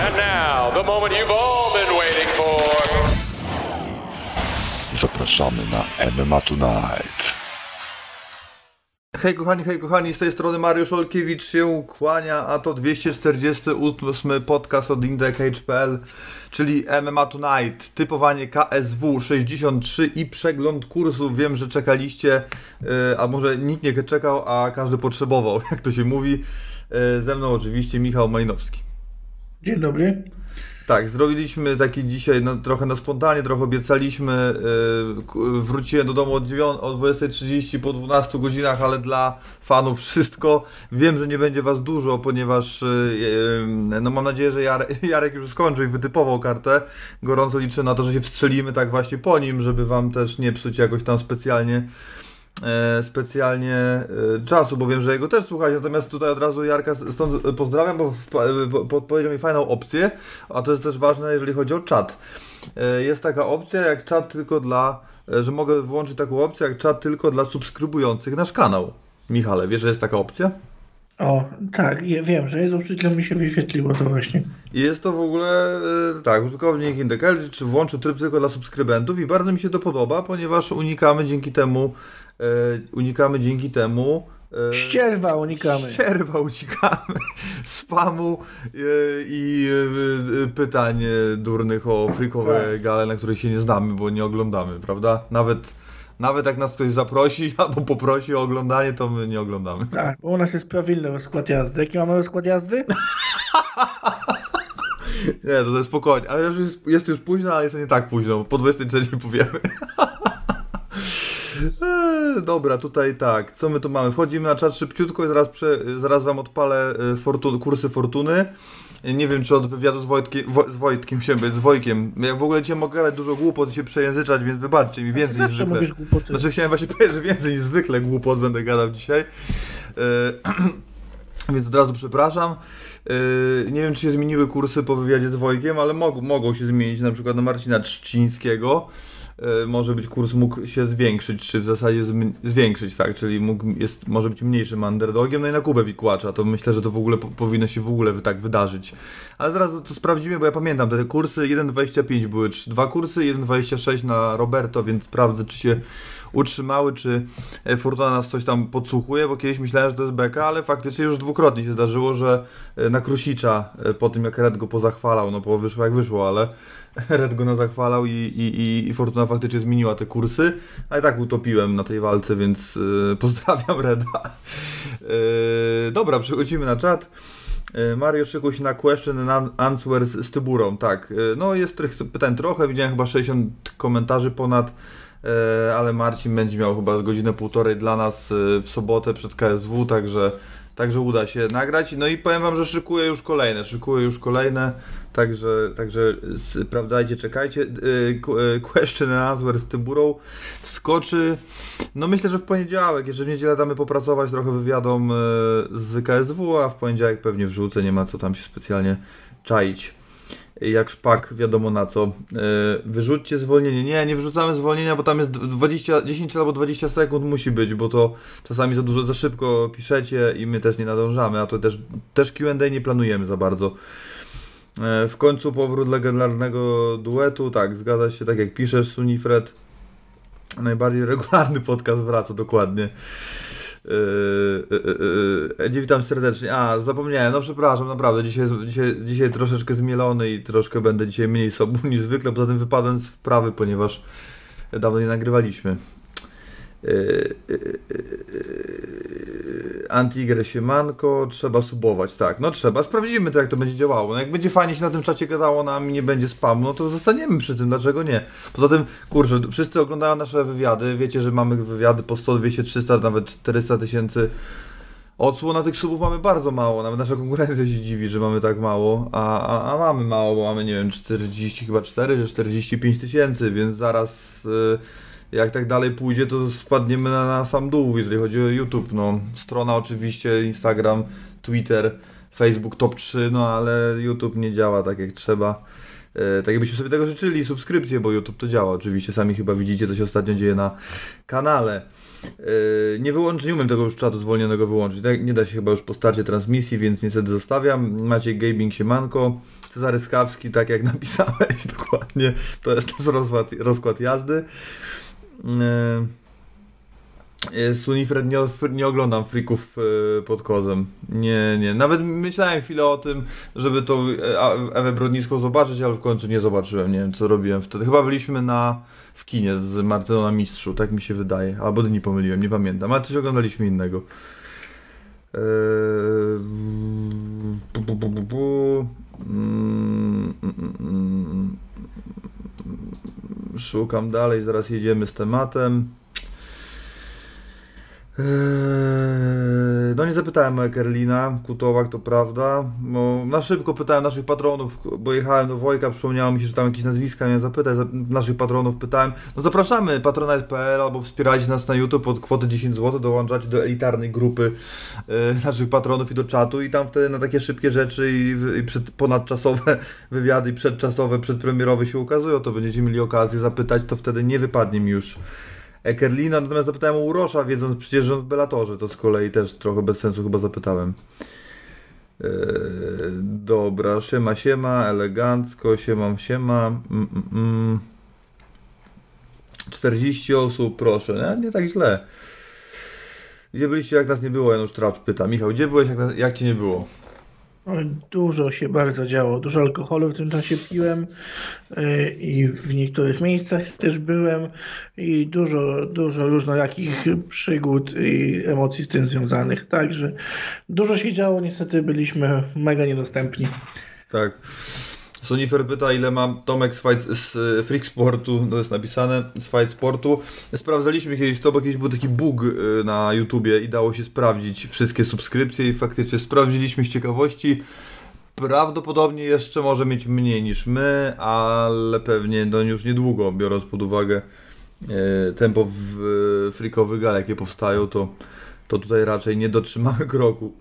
And now, the moment you've all been waiting for. Zapraszamy na MMA Tonight. Hej kochani, hej kochani, z tej strony Mariusz Olkiewicz się kłania, a to 248 podcast od IndexHPL, czyli MMA Tonight, typowanie KSW 63 i przegląd kursów. Wiem, że czekaliście, yy, a może nikt nie czekał, a każdy potrzebował, jak to się mówi. Yy, Ze mną oczywiście Michał Malinowski. Dzień dobry. Tak, zrobiliśmy taki dzisiaj no, trochę na spontanie, trochę obiecaliśmy. Yy, wróciłem do domu od, 9, o 20.30 po 12 godzinach, ale dla fanów wszystko. Wiem, że nie będzie was dużo, ponieważ yy, no mam nadzieję, że Jarek, Jarek już skończył i wytypował kartę. Gorąco liczę na to, że się wstrzelimy tak właśnie po nim, żeby wam też nie psuć jakoś tam specjalnie specjalnie e, czasu, bo wiem, że jego też słuchać, natomiast tutaj od razu Jarka stąd pozdrawiam, bo podpowiedział mi fajną opcję, a to jest też ważne, jeżeli chodzi o czat. E, Jest taka opcja jak czat tylko dla, e, że mogę włączyć taką opcję jak czat tylko dla subskrybujących nasz kanał. Michale, wiesz, że jest taka opcja? O, tak, ja wiem, że jest, przed mi się wyświetliło to właśnie. I jest to w ogóle, e, tak, użytkownik Indekel, czy włączył tryb tylko dla subskrybentów i bardzo mi się to podoba, ponieważ unikamy dzięki temu, e, unikamy dzięki temu e, Ścierwa unikamy. Przerwa uciekamy spamu e, i e, e, pytań e, durnych o frikowe Tak. gale, na których się nie znamy, bo nie oglądamy, prawda? Nawet, nawet jak nas ktoś zaprosi albo poprosi o oglądanie, to my nie oglądamy. Tak, bo u nas jest prawilny rozkład jazdy. Jaki mamy rozkład jazdy? Nie, to jest spokojnie, ale już jest, jest już późno, ale jest nie tak późno, po 23 powiemy. Eee, Dobra, tutaj tak, co my tu mamy? Wchodzimy na czat szybciutko i zaraz, prze, zaraz wam odpalę e, fortun, kursy fortuny. Nie wiem, czy od wywiadu z Wojtkiem, Wo, z Wojtkiem być, z Wojkiem. Ja w ogóle dzisiaj mogę gadać dużo głupot i się przejęzyczać, więc wybaczcie mi więcej niż zwykle. Znaczy chciałem właśnie powiedzieć, że więcej niż zwykle głupot będę gadał dzisiaj. E, Więc od razu przepraszam. E, Nie wiem, czy się zmieniły kursy po wywiadzie z Wojkiem, ale mogą, mogą się zmienić. Na przykład na Marcina Trzcińskiego e, może być kurs mógł się zwiększyć, czy w zasadzie zwiększyć, tak? Czyli mógł, jest, może być mniejszym underdogiem. No i na Kubę Wikłacza, to myślę, że to w ogóle po, powinno się w ogóle tak wydarzyć. Ale zaraz to, to sprawdzimy, bo ja pamiętam te kursy 1,25 były, dwa kursy, 1,26 na Roberto, więc sprawdzę, czy się utrzymały, czy e, Fortuna nas coś tam podsłuchuje, bo kiedyś myślałem, że to jest beka, ale faktycznie już dwukrotnie się zdarzyło, że e, na Krusicza, e, po tym jak Red go pozachwalał, no bo wyszło jak wyszło, ale Red go nazachwalał i, i, i, Fortuna faktycznie zmieniła te kursy, a i tak utopiłem na tej walce, więc e, pozdrawiam Reda. E, dobra, przechodzimy na czat. E, Mario szykuj się na question and answer z, Tyburą, tak. E, No jest tych pytań trochę, widziałem chyba 60 komentarzy ponad, e, ale Marcin będzie miał chyba godzinę półtorej dla nas w sobotę przed KSW, także, także uda się nagrać. No i powiem wam, że szykuję już kolejne, szykuję już kolejne, także, także sprawdzajcie, czekajcie. Ku- e, Question and answer z Tyburą wskoczy, no myślę, że w poniedziałek, jeżeli w niedzielę damy popracować trochę wywiadom e, z KSW, a w poniedziałek pewnie wrzucę, nie ma co tam się specjalnie czaić. Jak szpak, wiadomo na co. E, Wyrzućcie zwolnienie. Nie, nie wyrzucamy zwolnienia, bo tam jest 20, 10 albo 20 sekund musi być, bo to czasami za dużo, za szybko piszecie i my też nie nadążamy, a to też, też Q&A nie planujemy za bardzo. E, W końcu powrót legendarnego duetu, tak, zgadza się, tak jak piszesz, Sunifred. Najbardziej regularny podcast wraca, dokładnie. Yy, yy, yy, witam serdecznie. A, zapomniałem, no przepraszam, naprawdę. Dzisiaj, dzisiaj, dzisiaj troszeczkę zmielony i troszkę będę dzisiaj mniej sobą niż zwykle. Poza tym wypadłem z wprawy, ponieważ dawno nie nagrywaliśmy. Yy, siemanko, trzeba subować, tak, no trzeba, sprawdzimy to jak to będzie działało, no jak będzie fajnie się na tym czacie gadało nam i nie będzie spamu, no to zostaniemy przy tym, dlaczego nie? Poza tym, kurczę, wszyscy oglądają nasze wywiady, wiecie, że mamy wywiady po 100, 200, 300, nawet 400 tysięcy odsłon, na tych subów mamy bardzo mało, nawet nasza konkurencja się dziwi, że mamy tak mało, a, a, a mamy mało, bo mamy, nie wiem, 40, chyba 4 czy 45 tysięcy, więc zaraz... Yy, jak tak dalej pójdzie, to spadniemy na, na sam dół, jeżeli chodzi o YouTube. No, strona oczywiście, Instagram, Twitter, Facebook top 3, no ale YouTube nie działa tak jak trzeba. E, tak jakbyśmy sobie tego życzyli, subskrypcję, bo YouTube to działa oczywiście, sami chyba widzicie, co się ostatnio dzieje na kanale. E, nie wyłączę, nie umiem tego już czatu zwolnionego wyłączyć, nie da się chyba już po starcie transmisji, więc niestety zostawiam. Maciej Gaming Siemanko, Cezary Skawski, tak jak napisałeś dokładnie, to jest też rozkład, rozkład jazdy. E, Sunifred nie, nie oglądam frików e, pod kozem. Nie, nie. Nawet myślałem chwilę o tym, żeby tą e, Ewę Brodnicką zobaczyć, ale w końcu nie zobaczyłem. Nie wiem, co robiłem wtedy. Chyba byliśmy na, w kinie z Martyną Mistrzu, tak mi się wydaje. Albo nie pomyliłem, nie pamiętam. Ale coś oglądaliśmy innego. Eee, bu, bu, bu, bu, bu. Mm, mm, mm, mm. Szukam dalej, zaraz jedziemy z tematem. Eee, no nie zapytałem o Ekerlina, Kutowak to prawda, bo na szybko pytałem naszych patronów, bo jechałem do Wojka, przypomniało mi się, że tam jakieś nazwiska miałem zapytać, naszych patronów pytałem, no zapraszamy patronite.pl albo wspierajcie nas na YouTube od kwoty 10 zł, dołączacie do elitarnej grupy e, naszych patronów i do czatu i tam wtedy na takie szybkie rzeczy i, i przed, ponadczasowe wywiady i przedczasowe, przedpremierowe się ukazują, to będziecie mieli okazję zapytać, to wtedy nie wypadnie mi już Ekerlina, natomiast zapytałem o Urosza, wiedząc przecież, że on w Belatorze, to z kolei też trochę bez sensu chyba zapytałem. Eee, dobra, siema, siema, elegancko, siemam, siema. Mm, mm, mm. 40 osób, proszę, nie, nie tak źle. Gdzie byliście, jak nas nie było? Janusz Tracz pyta. Michał, gdzie byłeś, jak, jak cię nie było? Dużo się bardzo działo. Dużo alkoholu w tym czasie piłem yy, i w niektórych miejscach też byłem i dużo, dużo różnorakich przygód i emocji z tym związanych. Także dużo się działo. Niestety byliśmy mega niedostępni. Tak. Sonifer pyta, ile ma Tomek z, fight, z e, Freak Sportu, to jest napisane, z Fight Sportu. Sprawdzaliśmy kiedyś to, bo kiedyś był taki bug e, na YouTubie i dało się sprawdzić wszystkie subskrypcje i faktycznie sprawdziliśmy z ciekawości. Prawdopodobnie jeszcze może mieć mniej niż my, ale pewnie no już niedługo, biorąc pod uwagę e, tempo w freakowych gal, jakie powstają, to, to tutaj raczej nie dotrzymamy kroku.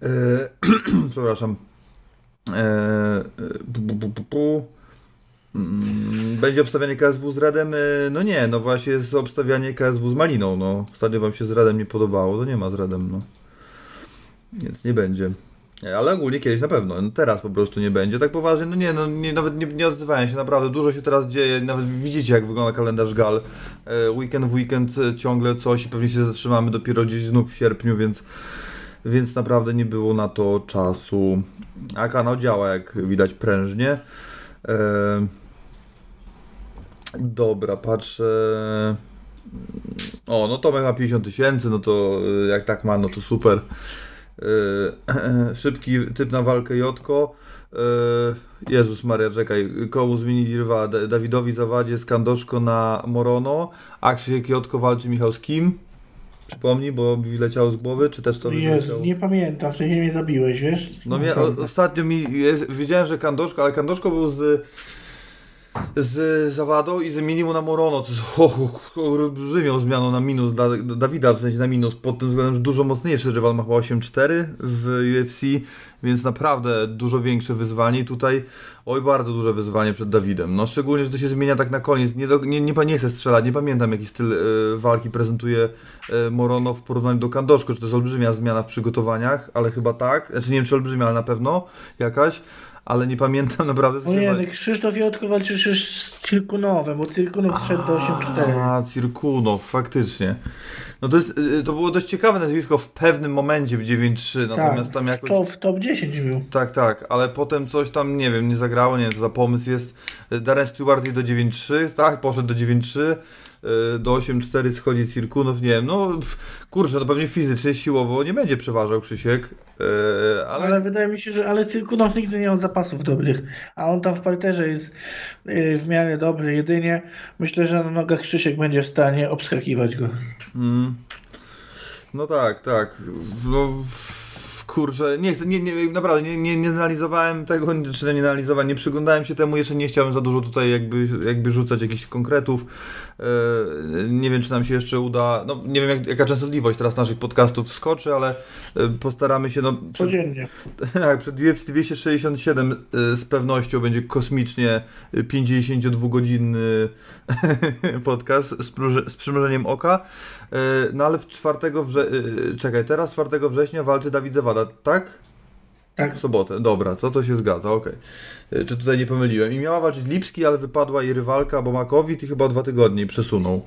przepraszam. Będzie obstawianie KSW z Redem? No nie, no właśnie jest obstawianie KSW z Maliną. No. Ostatnio wam się z Redem nie podobało, to nie ma z Redem. No. Więc nie będzie. Ale ogólnie kiedyś na pewno. No teraz po prostu nie będzie. Tak poważnie, no nie, no nie, nawet nie, nie odzywają się. Naprawdę dużo się teraz dzieje. Nawet widzicie, jak wygląda kalendarz gal. E, weekend w weekend ciągle coś i pewnie się zatrzymamy dopiero gdzieś znów w sierpniu, więc więc naprawdę nie było na to czasu. A kanał działa, jak widać, prężnie. Dobra, patrzę. O, no Tomek ma 50 tysięcy, no to e, jak tak ma, no to super. E... Szybki typ na walkę Jotko. E... Jezus Maria, czekaj. Koło zmienili rywala. Dawidowi zawadzie Skandoszko na Morono. A Krzysiek Jotko walczy Michał z kim? Przypomnij, bo mi leciało z głowy, czy też to Jezu, nie pamiętam, wcześniej mnie zabiłeś, wiesz? No mnie, o, ostatnio mi jest, wiedziałem, że Kandoszko, ale Kandoszko był z z Zawadą i zamienił mu na Morono, co jest olbrzymią zmianą na minus dla Dawida, w sensie na minus, pod tym względem, że dużo mocniejszy rywal ma chyba 8-4 w UFC, więc naprawdę dużo większe wyzwanie i tutaj, oj bardzo duże wyzwanie przed Dawidem, no szczególnie, że to się zmienia tak na koniec, nie, do, nie, nie, nie chcę strzelać, nie pamiętam jaki styl y, walki prezentuje y, Morono w porównaniu do Kandoszko, czy to jest olbrzymia zmiana w przygotowaniach, ale chyba tak, znaczy nie wiem czy olbrzymia, ale na pewno jakaś, ale nie pamiętam naprawdę. O nie, no Krzysztof Jotko walczy z Cirkunowem, bo Cirkunow wszedł do 8-4. A, Cirkunow, faktycznie. No to, jest, y, to było dość ciekawe nazwisko w pewnym momencie w 9-3, natomiast tak, tam jakoś... To w top 10 był. Tak, tak, ale potem coś tam, nie wiem, nie zagrało, nie wiem, co za pomysł jest. Darren Stewart do 9-3, tak, poszedł do 9-3 do 8-4 schodzi Cirkunow, nie wiem, no kurczę, no pewnie fizycznie, siłowo nie będzie przeważał Krzysiek, e, ale... ale wydaje mi się, że ale Cirkunow nigdy nie miał zapasów dobrych, a on tam w parterze jest e, w miarę dobry jedynie. Myślę, że na nogach Krzysiek będzie w stanie obskakiwać go. Mm. No tak, tak. No, kurczę, nie chcę, nie, nie, naprawdę nie, nie, nie analizowałem tego, czy nie analizowałem, nie przyglądałem się temu, jeszcze nie chciałem za dużo tutaj jakby, jakby rzucać jakichś konkretów. E, nie wiem, czy nam się jeszcze uda, no nie wiem jak, jaka częstotliwość teraz naszych podcastów skoczy, ale e, postaramy się, no... Przed, Codziennie. tak, przed UFC 267 e, z pewnością będzie kosmicznie 52-godzinny podcast z, z przymrużeniem oka. E, No ale w 4 wrze... e, czekaj, teraz 4 września walczy Dawid Zawada, tak? Tak. W sobotę, dobra, to to się zgadza, okej. E, Czy tutaj nie pomyliłem? I miała walczyć Lipski, ale wypadła jej rywalka, bo ma COVID i chyba o dwa tygodnie przesunął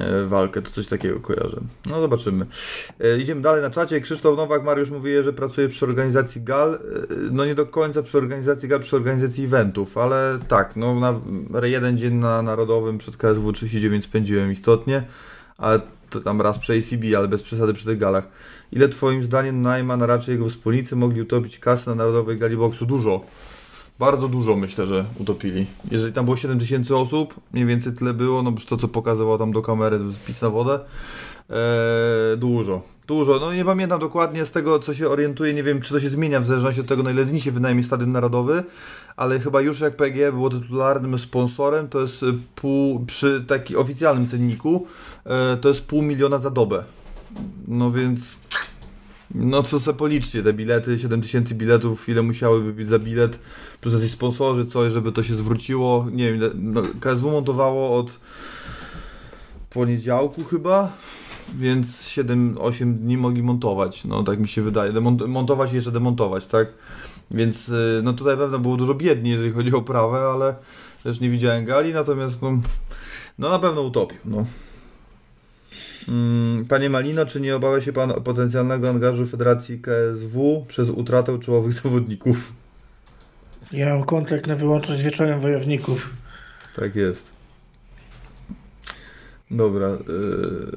e, walkę, to coś takiego kojarzę. No zobaczymy. E, idziemy dalej na czacie. Krzysztof Nowak, Mariusz mówi, że pracuje przy organizacji gal. No nie do końca przy organizacji gal, przy organizacji eventów, ale tak, no na jeden dzień na Narodowym przed KSW 39 spędziłem istotnie, ale tam raz przy ACB, ale bez przesady przy tych galach. Ile twoim zdaniem Najman, a raczej jego wspólnicy mogli utopić kasę na Narodowej Gali Boksu? Dużo. Bardzo dużo myślę, że utopili. Jeżeli tam było 7 tysięcy osób, mniej więcej tyle było, no to co pokazywał tam do kamery, to jest pis na wodę. Eee, dużo, dużo. No nie pamiętam dokładnie z tego, co się orientuję, nie wiem, czy to się zmienia w zależności od tego, na ile dni się wynajmie Stadion Narodowy, ale chyba już jak PG było tytularnym sponsorem, to jest y, pół, przy takim oficjalnym cenniku, e, to jest pół miliona za dobę. No więc... No co sobie policzcie, te bilety, 7 tysięcy biletów, ile musiałyby być za bilet, plus jacyś sponsorzy, coś, żeby to się zwróciło. Nie wiem, no, KSW montowało od poniedziałku chyba, więc 7-8 dni mogli montować, no tak mi się wydaje. Demont- montować i jeszcze demontować, tak? Więc y, no tutaj pewno było dużo biedniej, jeżeli chodzi o prawę, ale też nie widziałem gali, natomiast no, no na pewno utopił, no. Mm, Panie Malino, czy nie obawia się Pan o potencjalnego angażu Federacji KSW przez utratę czołowych zawodników? Ja mam kontrakt na wyłączność wieczorem wojowników. Tak jest. Dobra. Yy,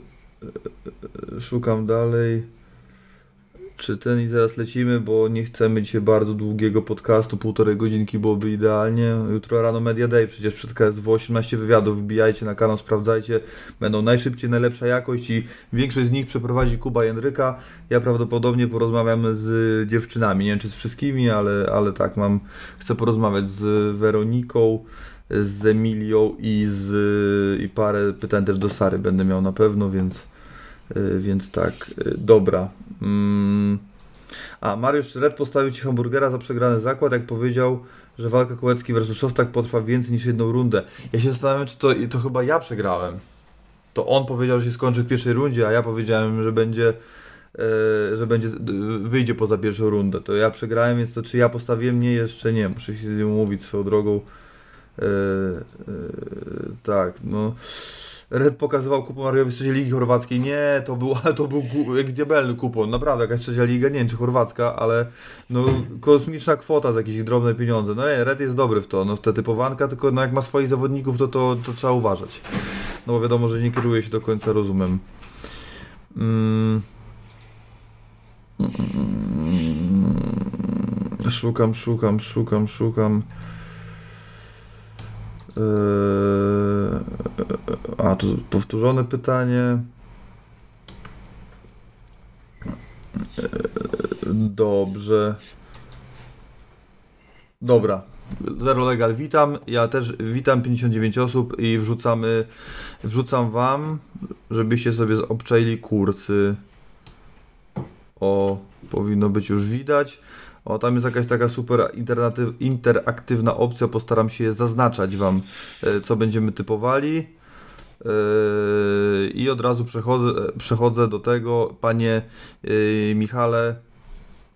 yy, szukam dalej. Czy ten i zaraz lecimy, bo nie chcemy dzisiaj bardzo długiego podcastu, półtorej godzinki byłoby idealnie. Jutro rano Media Day, przecież przed KSW 18 wywiadów, wbijajcie na kanał, sprawdzajcie. Będą najszybciej, najlepsza jakość i większość z nich przeprowadzi Kuba Jędryka. Ja prawdopodobnie porozmawiam z dziewczynami, nie wiem czy z wszystkimi, ale, ale tak, mam, chcę porozmawiać z Weroniką, z Emilią i, z, i parę pytań też do Sary będę miał na pewno, więc, więc tak, y, dobra. Mm. A, Mariusz Red postawił Ci hamburgera za przegrany zakład, jak powiedział, że walka Kołecki versus Szostak potrwa więcej niż jedną rundę. Ja się zastanawiam, czy to, to chyba ja przegrałem. To on powiedział, że się skończy w pierwszej rundzie, a ja powiedziałem, że będzie e, że będzie, wyjdzie poza pierwszą rundę. To ja przegrałem, więc to czy ja postawiłem? Nie, jeszcze nie. Muszę się z nim umówić swoją drogą. Tak, no. Red pokazywał kupon Mariowi z trzeciej ligi chorwackiej. Nie, to był, to był jak diabelny kupon. Naprawdę, jakaś trzecia liga, nie wiem czy chorwacka, ale no kosmiczna kwota za jakieś drobne pieniądze. No nie, Red jest dobry w to, no w te typowanka, tylko no jak ma swoich zawodników, to, to, to trzeba uważać. No bo wiadomo, że nie kieruje się do końca rozumem. Mm. Mm. Szukam, szukam, szukam, szukam. Eee, A, tu powtórzone pytanie. Eee, Dobrze. Dobra. Zero Legal, witam. Ja też witam 59 osób i wrzucamy, wrzucam wam, żebyście sobie obczaili kursy. O, powinno być już widać. O, tam jest jakaś taka super interaktywna opcja, postaram się je zaznaczać Wam, e, co będziemy typowali. E, I od razu przechodzę, przechodzę do tego, Panie e, Michale,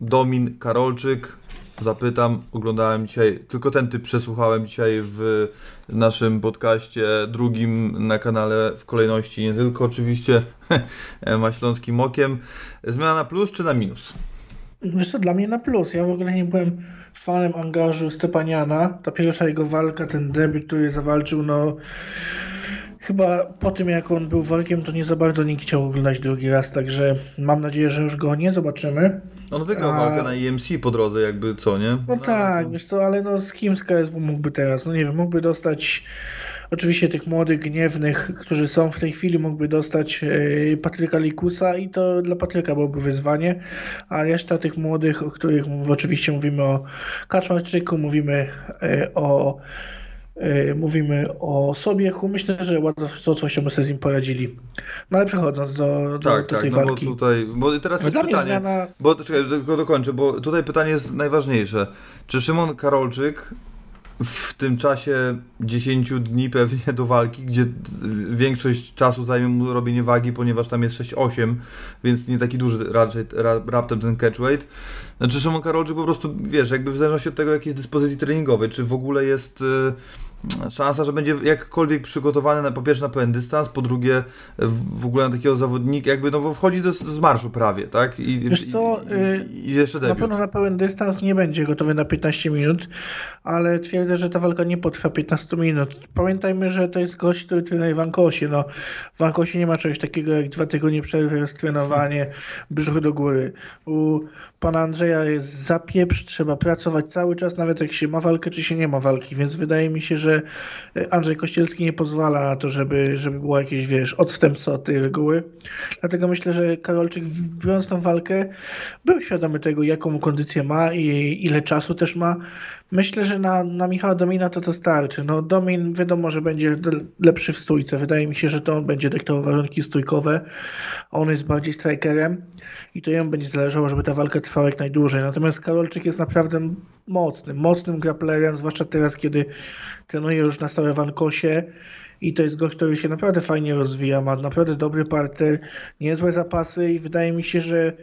Domin Karolczyk, zapytam, oglądałem dzisiaj, tylko ten typ przesłuchałem dzisiaj w naszym podcaście drugim na kanale w kolejności, nie tylko oczywiście Maśląskim Okiem. Zmiana na plus czy na minus? Wiesz co, dla mnie na plus. Ja w ogóle nie byłem fanem angażu Stepaniana. Ta pierwsza jego walka, ten debiut, który zawalczył, no chyba po tym jak on był walkiem, to nie za bardzo nikt chciał oglądać drugi raz, także mam nadzieję, że już go nie zobaczymy. On wygrał A- walkę na EMC po drodze, jakby co, nie? No tak, wiesz co, ale no z kim z KSW mógłby teraz? No nie wiem, mógłby dostać Oczywiście tych młodych, gniewnych, którzy są w tej chwili, mógłby dostać e, Patryka Likusa i to dla Patryka byłoby wyzwanie, a reszta tych młodych, o których oczywiście mówimy o Kaczmarczyku, mówimy e, o e, mówimy o Sobiechu, myślę, że by sobie z nim poradzili. No ale przechodząc do, do, tak, do tak, tej no walki. Bo tutaj, bo teraz jest pytanie, zmiana- bo czekaj, tylko dokończę, bo tutaj pytanie jest najważniejsze. Czy Szymon Karolczyk w tym czasie 10 dni pewnie do walki, gdzie większość czasu zajmie mu robienie wagi, ponieważ tam jest 6-8, więc nie taki duży raczej ra, raptem ten catchweight. Znaczy Szymon Karolczyk po prostu, wiesz, jakby w zależności od tego, jakiej jest dyspozycji treningowej, czy w ogóle jest y, szansa, że będzie jakkolwiek przygotowany na, po pierwsze na pełen dystans, po drugie w, w ogóle na takiego zawodnika, jakby no wchodzi do, do zmarszu prawie, tak? I, Wiesz co, i, y, i, jeszcze Na debiut. pewno na pełen dystans nie będzie gotowy na 15 minut, ale twierdzę, że ta walka nie potrwa 15 minut. Pamiętajmy, że to jest gość, który trenuje w Ankosie. No, w Ankosie nie ma czegoś takiego jak dwa tygodnie przerwy, roztrenowanie, brzuch do góry. U pana Andrzeja jest zapieprz, trzeba pracować cały czas, nawet jak się ma walkę, czy się nie ma walki, więc wydaje mi się, że e, Andrzej Kościelski nie pozwala na to, żeby, żeby było jakieś, wiesz, odstępstwo od tej reguły. Dlatego myślę, że Karolczyk, biorąc tą walkę, był świadomy tego, jaką kondycję ma i ile czasu też ma. Myślę, że na, na Michała Domina to to starczy. No, Domin wiadomo, że będzie lepszy w stójce. Wydaje mi się, że to on będzie dyktował warunki stójkowe. On jest bardziej strikerem i to jemu będzie zależało, żeby ta walka trwała jak najdłużej. Natomiast Karolczyk jest naprawdę mocnym, mocnym grapplerem, zwłaszcza teraz, kiedy trenuje już na stałe w Ankosie. I to jest gość, który się naprawdę fajnie rozwija, ma naprawdę dobry parter, niezłe zapasy i wydaje mi się, że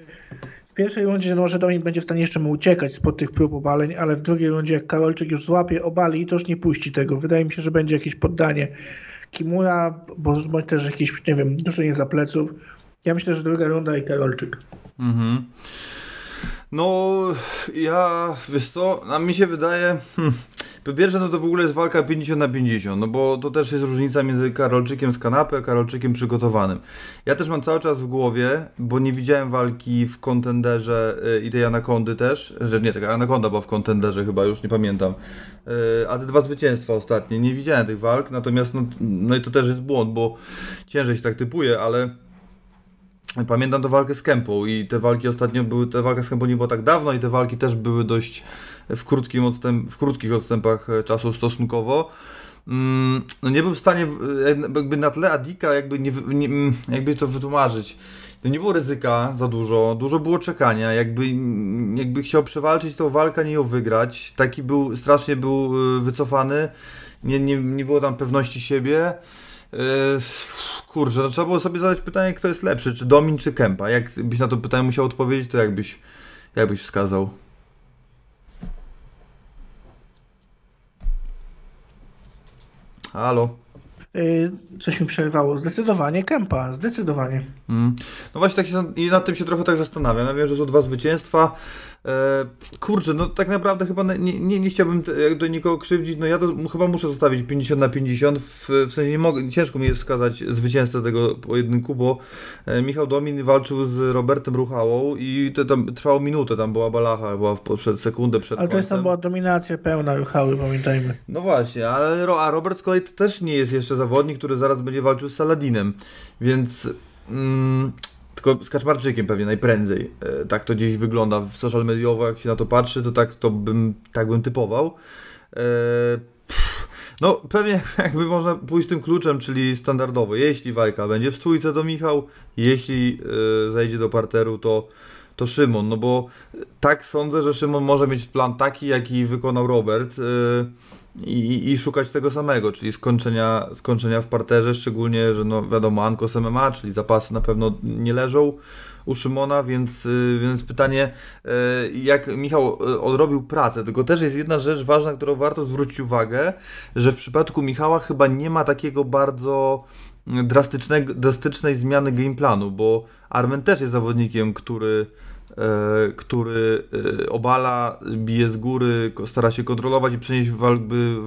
pierwszej rundzie no, może Domin będzie w stanie jeszcze mu uciekać spod tych prób obaleń, ale w drugiej rundzie jak Karolczyk już złapie, obali, to już nie puści tego. Wydaje mi się, że będzie jakieś poddanie Kimura, bo bądź też jakieś, nie wiem, duszenie za pleców. Ja myślę, że druga runda i Karolczyk. Mhm. No, ja, wiesz co, a mi się wydaje, hmm, po pierwsze, no to w ogóle jest walka 50 na 50, no bo to też jest różnica między Karolczykiem z kanapy, a Karolczykiem przygotowanym. Ja też mam cały czas w głowie, bo nie widziałem walki w kontenderze y, i tej Anakondy też, że nie, czekaj, Anakonda była w kontenderze chyba, już nie pamiętam, Y, a te dwa zwycięstwa ostatnie, nie widziałem tych walk, natomiast no, no i to też jest błąd, bo ciężej się tak typuje, ale Pamiętam tę walkę z Kempą i te walki ostatnio były, ta walka z Kempą nie była tak dawno i te walki też były dość w, krótkim odstęp, w krótkich odstępach e, czasu stosunkowo. Mm, no nie był w stanie, e, jakby na tle Adika, jakby, nie, nie, mm, jakby to wytłumaczyć. Nie było ryzyka za dużo, dużo było czekania, jakby, jakby chciał przewalczyć tą walkę, nie ją wygrać. Taki był, strasznie był e, wycofany, nie, nie, nie było tam pewności siebie. Kurczę, no trzeba było sobie zadać pytanie, kto jest lepszy, czy Domin, czy Kempa. Jak byś na to pytanie musiał odpowiedzieć, to jakbyś, jakbyś wskazał? Halo? Yy, coś mi przerwało. Zdecydowanie Kempa, zdecydowanie. Mm. No właśnie tak i nad tym się trochę tak zastanawiam. Ja wiem, że są dwa zwycięstwa. E, kurczę, no tak naprawdę chyba nie, nie, nie chciałbym do nikogo krzywdzić. No ja to chyba muszę zostawić 50 na 50. W, w sensie nie mogę, ciężko mi jest wskazać zwycięzcę tego pojedynku, bo e, Michał Domin walczył z Robertem Ruchałą i to tam trwało minutę, tam była balacha, była przed sekundę przed Ale to jest tam była dominacja pełna ruchały, pamiętajmy. No właśnie, ale a Robert z kolei też nie jest jeszcze zawodnik, który zaraz będzie walczył z Saladinem, więc mm, tylko z Kaczmarczykiem pewnie najprędzej. E, tak to gdzieś wygląda w social mediowo, jak się na to patrzy, to tak to bym tak bym typował. E, no pewnie jakby można pójść tym kluczem, czyli standardowo. Jeśli walka będzie w stójce, to Michał, jeśli e, zejdzie do parteru, to to Szymon, no bo tak sądzę, że Szymon może mieć plan taki, jaki wykonał Robert. I, i szukać tego samego, czyli skończenia, skończenia w parterze, szczególnie, że no wiadomo, Ankos MMA, czyli zapasy na pewno nie leżą u Szymona, więc, y, więc pytanie, y, jak Michał y, odrobił pracę, tylko też jest jedna rzecz ważna, którą warto zwrócić uwagę, że w przypadku Michała chyba nie ma takiego bardzo drastycznej zmiany gameplanu, bo Armen też jest zawodnikiem, który który e, obala, bije z góry, stara się kontrolować i przenieść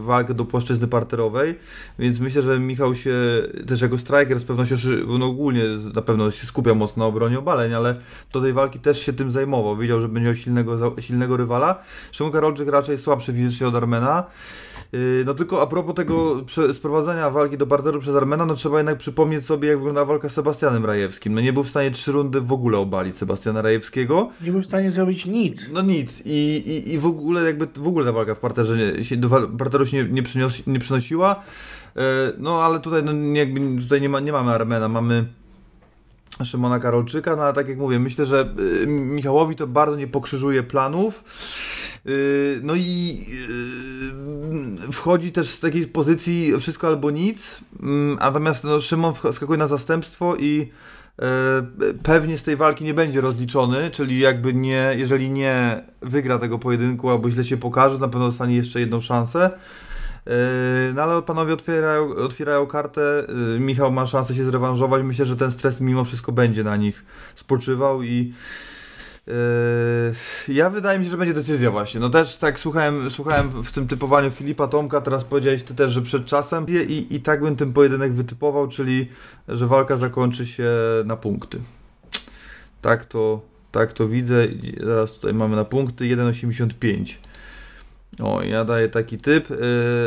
walkę do płaszczyzny parterowej, więc myślę, że Michał się też jako striker z pewnością, szy- no ogólnie na pewno się skupia mocno na obronie obaleń, ale do tej walki też się tym zajmował, wiedział, że będzie miał silnego, silnego rywala. Szymon Karolczyk raczej słabszy fizycznie od Armena, No tylko a propos tego sprowadzenia walki do parteru przez Armena, no trzeba jednak przypomnieć sobie, jak wyglądała walka z Sebastianem Rajewskim. No nie był w stanie trzy rundy w ogóle obalić Sebastiana Rajewskiego. Nie był w stanie zrobić nic. No nic. I, i, i w ogóle jakby w ogóle ta walka w parterze nie, się, do parteru się nie, nie, przynios, nie przynosiła. Yy, No ale tutaj, no, jakby, tutaj nie, ma, nie mamy Armena, mamy Szymona Karolczyka, no ale tak jak mówię, myślę, że y, Michałowi to bardzo nie pokrzyżuje planów. Y, No i y, wchodzi też z takiej pozycji wszystko albo nic, Mm, natomiast no, Szymon skakuje na zastępstwo i y, pewnie z tej walki nie będzie rozliczony, czyli jakby nie, jeżeli nie wygra tego pojedynku albo źle się pokaże, na pewno dostanie jeszcze jedną szansę. Yy, No ale panowie otwierają, otwierają kartę, yy, Michał ma szansę się zrewanżować, myślę, że ten stres mimo wszystko będzie na nich spoczywał i yy, ja wydaje mi się, że będzie decyzja właśnie. No też tak słuchałem, słuchałem w tym typowaniu Filipa Tomka, teraz powiedziałeś ty też, że przed czasem i, i tak bym ten pojedynek wytypował, czyli że walka zakończy się na punkty. Tak to, tak to widzę. Zaraz tutaj mamy na punkty 1,85. O, ja daję taki typ, yy,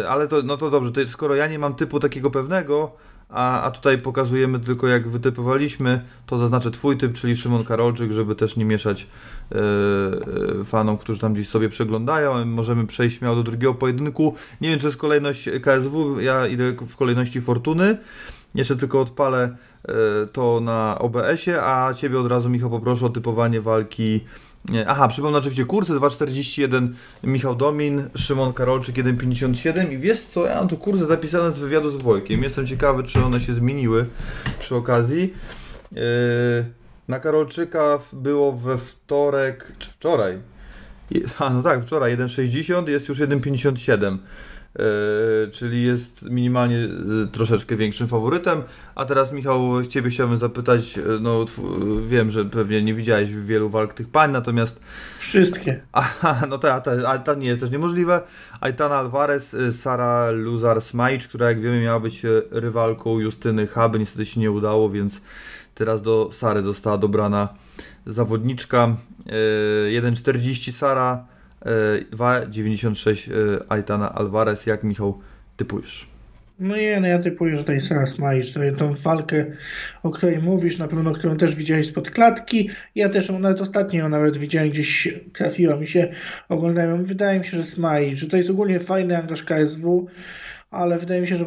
ale to, no to dobrze, to skoro ja nie mam typu takiego pewnego, a, a tutaj pokazujemy tylko jak wytypowaliśmy, to zaznaczę twój typ, czyli Szymon Karolczyk, żeby też nie mieszać yy, fanom, którzy tam gdzieś sobie przeglądają. Możemy przejść śmiało do drugiego pojedynku. Nie wiem, czy jest kolejność KSW, ja idę w kolejności Fortuny. Jeszcze tylko odpalę yy, to na OBS-ie, a Ciebie od razu, Michał, poproszę o typowanie walki Aha, przypomnę oczywiście kursy 2,41 Michał Domin, Szymon Karolczyk 1,57 i wiesz co, ja mam tu kursy zapisane z wywiadu z Wojkiem. Jestem ciekawy, czy one się zmieniły przy okazji. Yy, na Karolczyka było we wtorek, czy wczoraj? Jest- A, no tak, wczoraj 1,60, jest już 1,57. Yy, czyli jest minimalnie yy, troszeczkę większym faworytem. A teraz, Michał, Ciebie chciałbym zapytać, yy, no wiem, że pewnie nie widziałeś wielu walk tych pań, natomiast Wszystkie. Aha, no tak, ta, ale to nie jest też niemożliwe. Aitana Alvarez, Sara Luzar-Smajcz, która jak wiemy miała być rywalką Justyny Habe, niestety się nie udało, więc teraz do Sary została dobrana zawodniczka. Y, 1,40 Sara, 2,96 y, Aitana Alvarez. Jak Michał typujesz? No nie, no ja typuję, że to jest to jest tą walkę, o której mówisz, na pewno którą też widziałeś spod klatki. Ja też ją nawet ostatnio ją nawet widziałem, gdzieś trafiła mi się, oglądałem. Wydaje mi się, że Smajcz, że to jest ogólnie fajny angaż KSW, ale wydaje mi się, że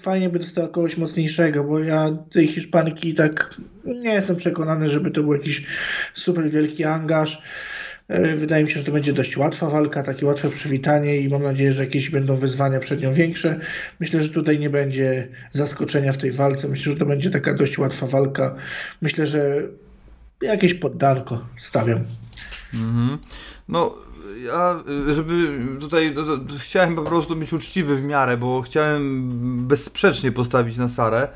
fajnie by dostała kogoś mocniejszego, bo ja tej Hiszpanki tak nie jestem przekonany, żeby to był jakiś super wielki angaż. E, Wydaje mi się, że to będzie dość łatwa walka, takie łatwe przywitanie i mam nadzieję, że jakieś będą wyzwania przed nią większe. Myślę, że tutaj nie będzie zaskoczenia w tej walce. Myślę, że to będzie taka dość łatwa walka. Myślę, że jakieś poddanko stawiam. Mhm. No, ja, żeby tutaj, no, chciałem po prostu być uczciwy w miarę, bo chciałem bezsprzecznie postawić na Sarę,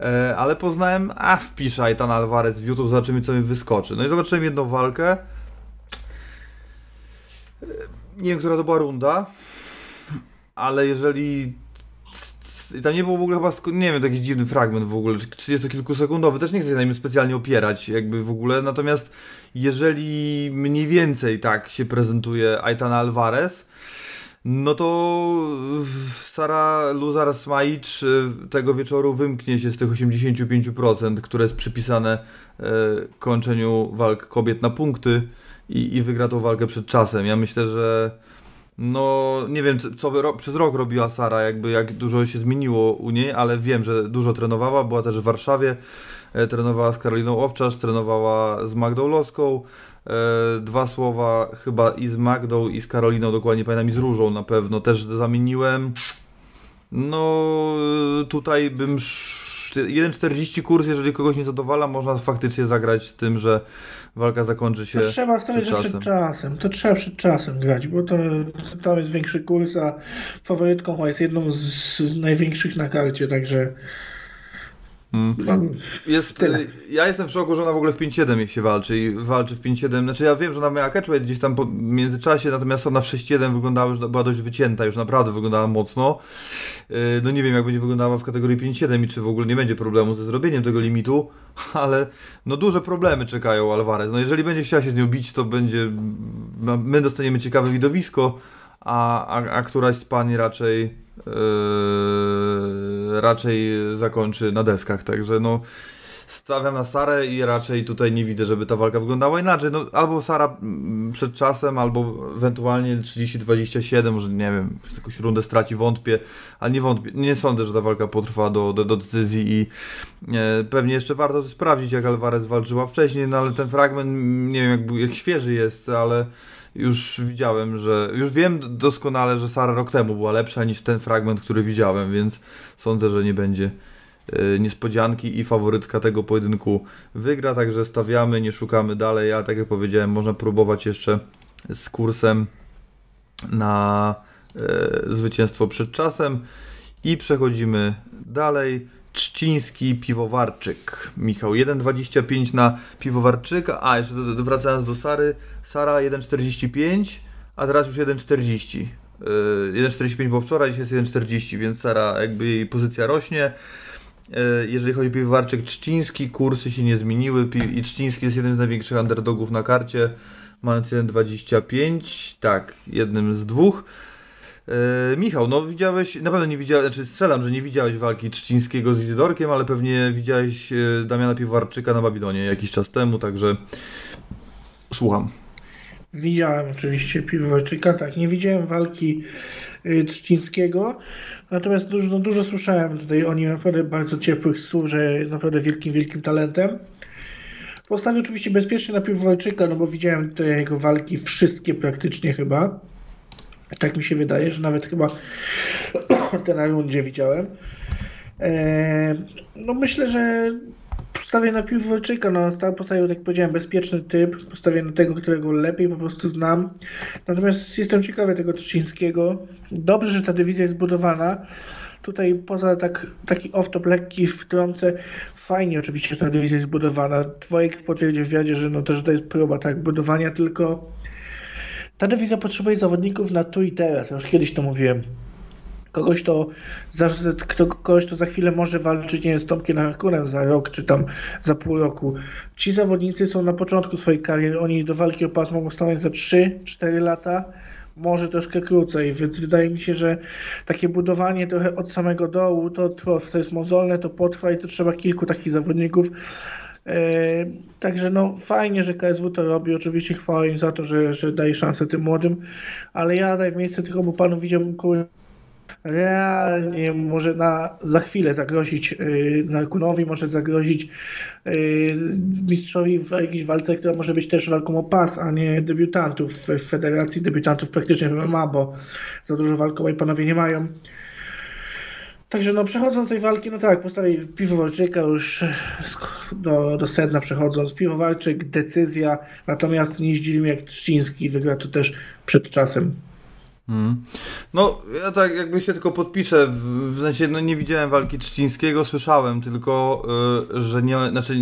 e, ale poznałem, a wpiszę Aitan Alvarez w YouTube, zobaczymy co mi wyskoczy. No i zobaczyłem jedną walkę. Nie wiem, która to była runda, ale jeżeli i tam nie było w ogóle chyba, nie wiem, to jakiś dziwny fragment w ogóle, 30-kilkusekundowy, też nie chcę się na nim specjalnie opierać jakby w ogóle, natomiast jeżeli mniej więcej tak się prezentuje Aitana Alvarez, no to Sara Luzar Smajcz tego wieczoru wymknie się z tych 85%, które jest przypisane e, kończeniu walk kobiet na punkty i, i wygra tą walkę przed czasem. Ja myślę, że no, nie wiem, co- ro- przez rok robiła Sara, jakby jak dużo się zmieniło u niej, ale wiem, że dużo trenowała, była też w Warszawie, e, trenowała z Karoliną Owczarz, trenowała z Magdą Loską, e, dwa słowa chyba i z Magdą i z Karoliną, dokładnie pamiętam, i z Różą na pewno, też zamieniłem. No, tutaj bym... sz- 1,40 kurs, jeżeli kogoś nie zadowala, można faktycznie zagrać z tym, że walka zakończy się To trzeba stawiać, przed przed czasem. To trzeba przed czasem grać, bo to, to tam jest większy kurs, a faworytką jest jedną z, z największych na karcie, także Jest, Tyle. y, ja jestem w szoku, że ona w ogóle w 5-7 jak się walczy i walczy w 5-7. Znaczy ja wiem, że ona miała catchweight gdzieś tam po w międzyczasie, natomiast ona w 6-7 wyglądała już, była dość wycięta, już naprawdę wyglądała mocno. Y, No nie wiem jak będzie wyglądała w kategorii 5-7 i czy w ogóle nie będzie problemu ze zrobieniem tego limitu, ale no duże problemy czekają Alvarez. No jeżeli będzie chciała się z nią bić, to będzie, no, my dostaniemy ciekawe widowisko, a, a, a któraś z pań raczej yy, raczej zakończy na deskach, także no stawiam na Sarę i raczej tutaj nie widzę, żeby ta walka wyglądała inaczej, no albo Sara mm, przed czasem, albo ewentualnie 30-27, może nie wiem, jakąś rundę straci, wątpię, ale nie wątpię, nie sądzę, że ta walka potrwa do, do, do decyzji i e, pewnie jeszcze warto to sprawdzić, jak Alvarez walczyła wcześniej, no ale ten fragment, nie wiem jak, jak świeży jest, ale już widziałem, że. Już wiem doskonale, że Sara rok temu była lepsza niż ten fragment, który widziałem, więc sądzę, że nie będzie y, niespodzianki i faworytka tego pojedynku wygra, także stawiamy, nie szukamy dalej, ale tak jak powiedziałem, można próbować jeszcze z kursem na y, zwycięstwo przed czasem i przechodzimy dalej. Trzciński Piwowarczyk. Michał 1,25 na Piwowarczyka. A, jeszcze wracając do Sary. Sara 1,45, a teraz już 1,40. Yy, 1,45 było wczoraj, dzisiaj jest 1,40, więc Sara jakby jej pozycja rośnie. Yy, Jeżeli chodzi o Piwowarczyk Trzciński, kursy się nie zmieniły i Trzciński jest jednym z największych underdogów na karcie, mając 1,25, tak, jednym z dwóch. E, Michał, no widziałeś, na pewno nie widziałeś, znaczy strzelam, że nie widziałeś walki Trzcińskiego z Izydorkiem, ale pewnie widziałeś e, Damiana Piwowarczyka na Babilonie jakiś czas temu, także słucham. Widziałem oczywiście Piwowarczyka, tak. Nie widziałem walki y, Trzcińskiego, natomiast dużo, no, dużo słyszałem tutaj o nim naprawdę bardzo ciepłych słów, że jest naprawdę wielkim, wielkim talentem. Postawię oczywiście bezpiecznie na Piwowarczyka, no bo widziałem te jego walki wszystkie praktycznie chyba. Tak mi się wydaje, że nawet chyba te na rundzie widziałem. Eee, no myślę, że postawię na Piwowarczyka, no sta- postawię, tak powiedziałem, bezpieczny typ, postawię na tego, którego lepiej po prostu znam. Natomiast jestem ciekawy tego Trzcińskiego. Dobrze, że ta dywizja jest budowana. Tutaj poza tak, taki off-top lekki wtrącę, fajnie oczywiście, że ta dywizja jest budowana. Dwojek potwierdził w wywiadzie, że no też to jest próba tak budowania, tylko ta dywizja potrzebuje zawodników na tu i teraz. Ja już kiedyś to mówiłem kogoś, to za, kto, kogoś, to za chwilę może walczyć, nie wiem, z Tomkiem Harkunem za rok, czy tam za pół roku. Ci zawodnicy są na początku swojej kariery, oni do walki o pas mogą stanąć za 3-4 lata, może troszkę krócej, więc wydaje mi się, że takie budowanie trochę od samego dołu, to, to, to jest mozolne, to potrwa i to trzeba kilku takich zawodników. E, Także no fajnie, że KSW to robi. Oczywiście chwała im za to, że, że daje szansę tym młodym, ale ja w miejsce tych obu panów widziałbym kur- realnie może na, za chwilę zagrozić yy, Narkunowi, może zagrozić yy, mistrzowi w jakiejś walce, która może być też walką o pas, a nie debiutantów w, federacji, debiutantów praktycznie w MMA, bo za dużo walką i panowie nie mają. Także no przechodząc do tej walki, no tak, postawię Piwowarczyka już do, do sedna przechodząc. Piwowarczyk, decyzja, natomiast nie zdziwi jak Trzciński wygra to też przed czasem. Mm. No, ja tak jakby się tylko podpiszę, w, w sensie, no nie widziałem walki Trzcińskiego, słyszałem tylko, y, że nie, znaczy,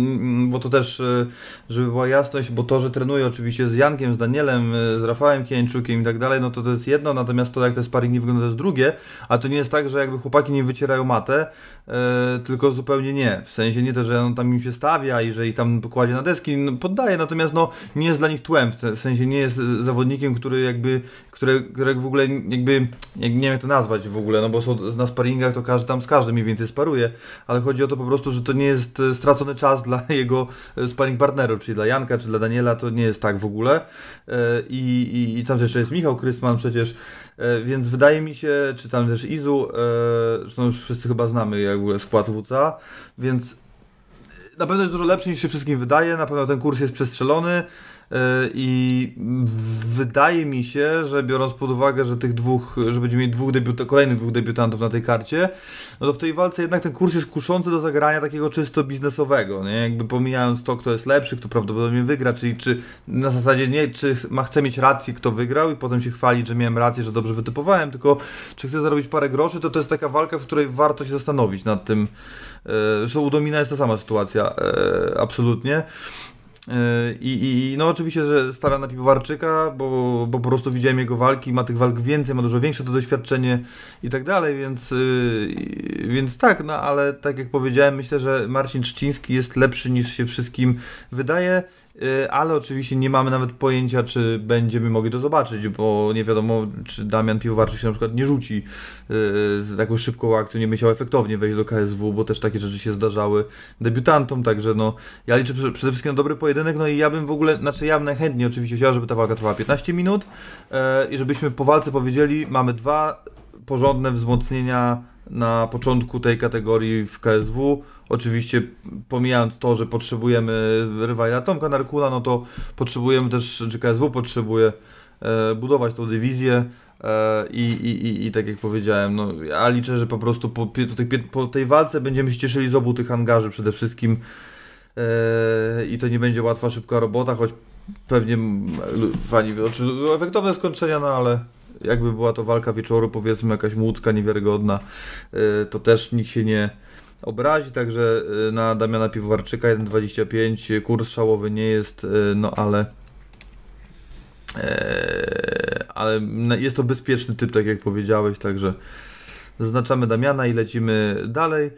bo to też, y, żeby była jasność, bo to, że trenuję oczywiście z Jankiem, z Danielem, y, z Rafałem Kieńczukiem i tak dalej, no to to jest jedno, natomiast to jak te sparingi wygląda to jest drugie, a to nie jest tak, że jakby chłopaki nie wycierają matę, y, tylko zupełnie nie, w sensie nie to, że on tam im się stawia i że ich tam pokładzie na deski, no, poddaje, natomiast no nie jest dla nich tłem, w sensie nie jest y, zawodnikiem, który jakby, które, które w ogóle jakby, jak, nie wiem jak to nazwać w ogóle, no bo są na sparingach to każdy tam z każdym mniej więcej sparuje, ale chodzi o to po prostu, że to nie jest e, stracony czas dla jego e, sparring partnerów, czyli dla Janka, czy dla Daniela, to nie jest tak w ogóle E, i, i, i tam jeszcze jest Michał Krystman przecież, więc wydaje mi się, czy tam też Izu, zresztą już wszyscy chyba znamy jakby skład WCA, więc na pewno jest dużo lepszy niż się wszystkim wydaje, na pewno ten kurs jest przestrzelony. I wydaje mi się, że biorąc pod uwagę, że tych dwóch, że będziemy mieli dwóch debiut, kolejnych dwóch debiutantów na tej karcie, no to w tej walce jednak ten kurs jest kuszący do zagrania takiego czysto biznesowego, nie? Jakby pomijając to, kto jest lepszy, kto prawdopodobnie wygra, czyli czy na zasadzie nie, czy ma, chce mieć rację, kto wygrał i potem się chwalić, że miałem rację, że dobrze wytypowałem, tylko czy chce zarobić parę groszy, to to jest taka walka, w której warto się zastanowić nad tym. Zresztą u Domina jest ta sama sytuacja, absolutnie. I, i, no oczywiście, że stawiam na Piwowarczyka, bo, bo po prostu widziałem jego walki, ma tych walk więcej, ma dużo większe to doświadczenie i tak dalej, więc, więc tak, no ale tak jak powiedziałem, myślę, że Marcin Trzciński jest lepszy niż się wszystkim wydaje. Y, ale oczywiście nie mamy nawet pojęcia, czy będziemy mogli to zobaczyć, bo nie wiadomo, czy Damian Piwowarczyk się na przykład nie rzuci y, z taką szybką akcją, nie musiał efektownie wejść do KSW, bo też takie rzeczy się zdarzały debiutantom, także no, ja liczę przede wszystkim na dobry pojedynek, no i ja bym w ogóle, znaczy ja bym najchętniej oczywiście chciał, żeby ta walka trwała 15 minut y, i żebyśmy po walce powiedzieli, mamy dwa porządne wzmocnienia na początku tej kategorii w KSW. Oczywiście pomijając to, że potrzebujemy rywala Tomka Narkula, no to potrzebujemy też, czy KSW potrzebuje e, budować tą dywizję e, i, i, i, tak jak powiedziałem, no, ja liczę, że po prostu po, po tej walce będziemy się cieszyli z obu tych angaży przede wszystkim e, i to nie będzie łatwa, szybka robota, choć pewnie fani, znaczy, efektowne skończenia, no ale jakby była to walka wieczoru, powiedzmy jakaś młódzka niewiarygodna, y, to też nikt się nie obrazi, także y, na Damiana Piwowarczyka 1,25 kurs szałowy nie jest, y, no ale ale jest to bezpieczny typ, tak jak powiedziałeś, także zaznaczamy Damiana i lecimy dalej.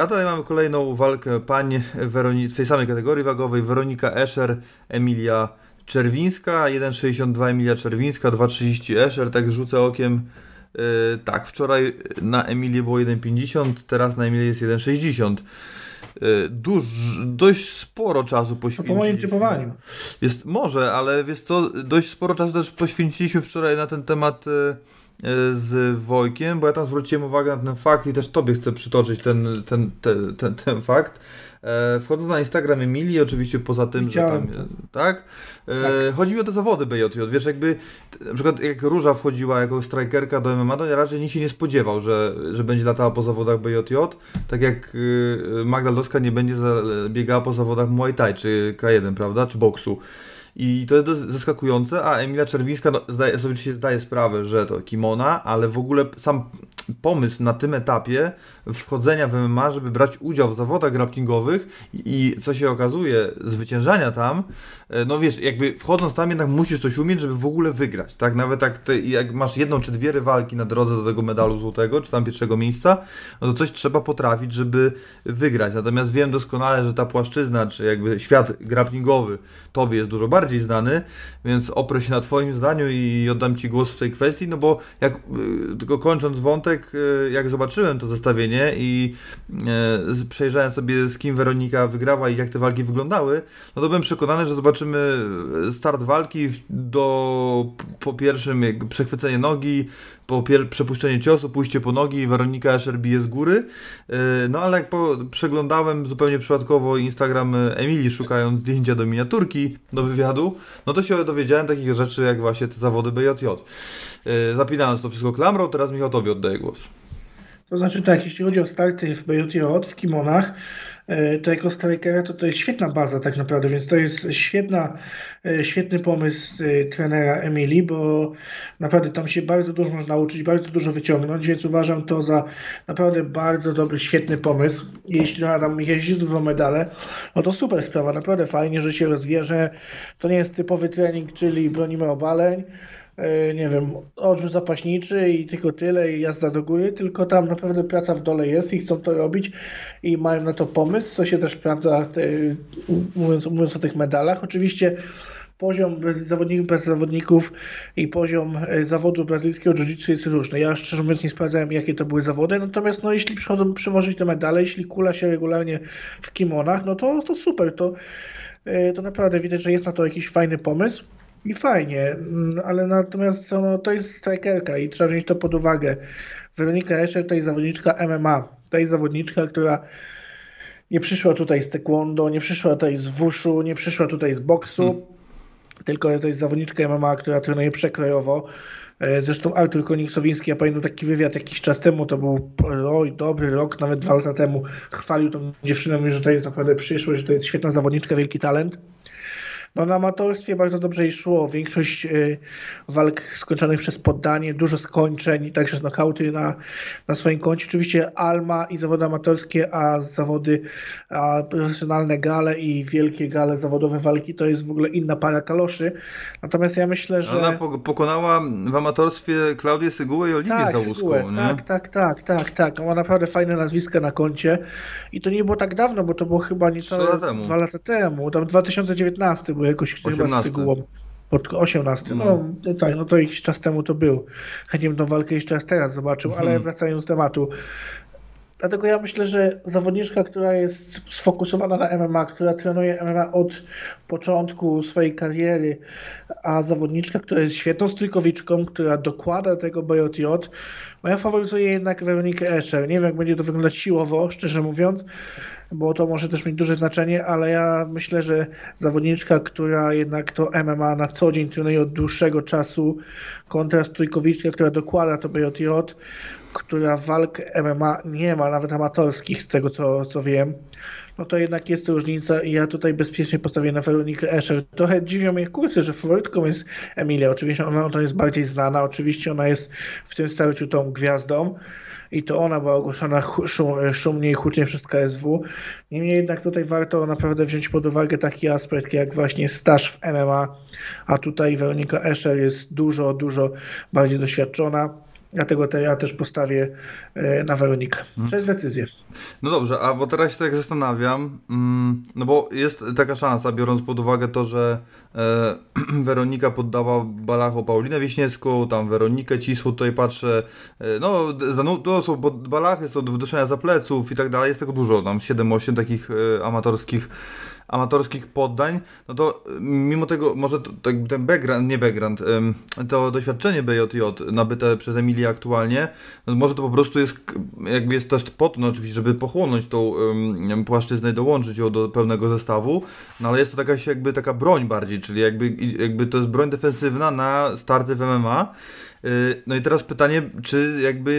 A dalej mamy kolejną walkę pań Weroni w tej samej kategorii wagowej. Weronika Escher, Emilia Czerwińska, 1,62 Emilia Czerwińska, 2,30 Escher, tak rzucę okiem. Yy, tak, wczoraj na Emilię było 1,50, teraz na Emilię jest 1,60. Yy, duż, dość sporo czasu poświęciliśmy. po moim typowaniu. Jest, może, ale wiesz co, dość sporo czasu też poświęciliśmy wczoraj na ten temat yy, z Wojkiem, bo ja tam zwróciłem uwagę na ten fakt i też tobie chcę przytoczyć ten, ten, ten, ten, ten fakt E, wchodzę na Instagram Emilii, oczywiście poza tym, Widziałem. że tam, tak? E, tak? Chodzi mi o te zawody BJJ, wiesz, jakby, na przykład jak Róża wchodziła jako strikerka do MMA, to raczej nikt się nie spodziewał, że, że będzie latała po zawodach BJJ, tak jak y, Magda Loska nie będzie biegała po zawodach Muay Thai, czy K1, prawda, czy boksu. I to jest zaskakujące, a Emilia Czerwińska no, zdaje, sobie się zdaje sprawę, że to kimona, ale w ogóle sam pomysł na tym etapie wchodzenia w MMA, żeby brać udział w zawodach grapplingowych i, co się okazuje, zwyciężania tam, e, no wiesz, jakby wchodząc tam jednak musisz coś umieć, żeby w ogóle wygrać, tak? Nawet jak, te, jak masz jedną czy dwie rywalki na drodze do tego medalu złotego, czy tam pierwszego miejsca, no to coś trzeba potrafić, żeby wygrać. Natomiast wiem doskonale, że ta płaszczyzna, czy jakby świat grapplingowy tobie jest dużo bardziej znany, więc oprę się na twoim zdaniu i oddam ci głos w tej kwestii, no bo jak, y, tylko kończąc wątek, y, jak zobaczyłem to zestawienie i y, przejrzałem sobie z kim Weronika wygrała i jak te walki wyglądały, no to byłem przekonany, że zobaczymy start walki do po pierwszym przechwycenie nogi, po przepuszczenie ciosu, pójście po nogi, Weronika Escher bije z góry. No ale jak po, przeglądałem zupełnie przypadkowo Instagram Emilii, szukając zdjęcia do miniaturki, do wywiadu, no to się dowiedziałem takich rzeczy jak właśnie te zawody BJJ. Zapinając to wszystko klamrą, teraz Michał Tobie oddaję głos. To znaczy tak, jeśli chodzi o starty w BJJ, w kimonach, e, to jako strikera to, to jest świetna baza tak naprawdę, więc to jest świetna, e, świetny pomysł e, trenera Emilii, bo naprawdę tam się bardzo dużo można nauczyć, bardzo dużo wyciągnąć, więc uważam to za naprawdę bardzo dobry, świetny pomysł. Jeśli tam jeździ z medale, no to super sprawa, naprawdę fajnie, że się rozwija, że to nie jest typowy trening, czyli bronimy obaleń, E, nie wiem, odrzut zapaśniczy i tylko tyle i jazda do góry, tylko tam naprawdę praca w dole jest i chcą to robić i mają na to pomysł, co się też sprawdza, te, mówiąc, mówiąc o tych medalach. Oczywiście poziom zawodników bez zawodników i poziom e, zawodu brazylijskiego jiu-jitsu jest różny. Ja szczerze mówiąc nie sprawdzałem, jakie to były zawody, natomiast no, jeśli przychodzą przywozić te medale, jeśli kula się regularnie w kimonach, no to, to super, to, e, to naprawdę widać, że jest na to jakiś fajny pomysł. I fajnie, mm, ale natomiast no, to jest strikerka i trzeba wziąć to pod uwagę. Weronika Escher to jest zawodniczka MMA. To jest zawodniczka, która Nie przyszła tutaj z taekwondo, nie przyszła tutaj z wuszu, nie przyszła tutaj z boksu, hmm. tylko to jest zawodniczka MMA, która trenuje przekrojowo. E, zresztą Artur Konik-Sowiński, ja pamiętam taki wywiad jakiś czas temu, to był oj, dobry rok, nawet dwa lata temu, chwalił tą dziewczynę, mówi, że to jest naprawdę przyszłość, że to jest świetna zawodniczka, wielki talent. No na amatorstwie bardzo dobrze jej szło. Większość y, walk skończonych przez poddanie, dużo skończeń, także z nokauty na, na swoim koncie. Oczywiście Alma i zawody amatorskie, a zawody a profesjonalne gale i wielkie gale zawodowe walki to jest w ogóle inna para kaloszy. Natomiast ja myślę, że... Ona pokonała w amatorstwie Klaudię Sygułę i Oliwię tak, Załuską. Tak, tak, tak, tak, tak. Ona ma naprawdę fajne nazwiska na koncie i to nie było tak dawno, bo to było chyba niecałe dwa lata temu. Tam 2019 był jakoś chyba z Sygułą. Pod 18. No, no, no tak, no to jakiś czas temu to był. Chętnie bym tą walkę jeszcze raz teraz zobaczył, ale hmm. wracając do tematu. Dlatego ja myślę, że zawodniczka, która jest sfokusowana na MMA, która trenuje MMA od początku swojej kariery, a zawodniczka, która jest świetną stójkowiczką, która dokłada tego BJJ, no ja faworyzuję jednak Weronikę Escher. Nie wiem, jak będzie to wyglądać siłowo, szczerze mówiąc, bo to może też mieć duże znaczenie, ale ja myślę, że zawodniczka, która jednak to MMA na co dzień trenuje od dłuższego czasu, kontra stójkowiczka, która dokłada to BJJ, która walk MMA nie ma, nawet amatorskich, z tego co, co wiem, no to jednak jest różnica i ja tutaj bezpiecznie postawię na Weronikę Escher. Trochę dziwią mnie kursy, że faworytką jest Emilia. Oczywiście ona to jest bardziej znana, oczywiście ona jest w tym starciu tą gwiazdą i to ona była ogłoszona szum, szumnie i hucznie przez KSW. Niemniej jednak tutaj warto naprawdę wziąć pod uwagę taki aspekt jak właśnie staż w MMA, a tutaj Weronika Escher jest dużo, dużo bardziej doświadczona Dlatego te ja też postawię e, na Weronikę. Mhm. Przez decyzję. No dobrze, a bo teraz się tak zastanawiam, mm, no bo jest taka szansa, biorąc pod uwagę to, że e, Weronika poddała Balacho Paulinę Wiśniewską, tam Weronikę Cisłą, tutaj patrzę, e, no, to są Balachy, są wduszenia za pleców i tak dalej, jest tego dużo, tam 7-8 takich amatorskich amatorskich poddań, no to y, mimo tego, może to, to, ten background, nie background, to doświadczenie BJJ nabyte przez Emilię aktualnie, no może to po prostu jest, jakby jest też po to, no oczywiście, żeby pochłonąć tą um, płaszczyznę i dołączyć ją do pełnego zestawu, no ale jest to taka, jakby taka broń bardziej, czyli jakby, jakby to jest broń defensywna na starty w MMA. Y, no i teraz pytanie, czy jakby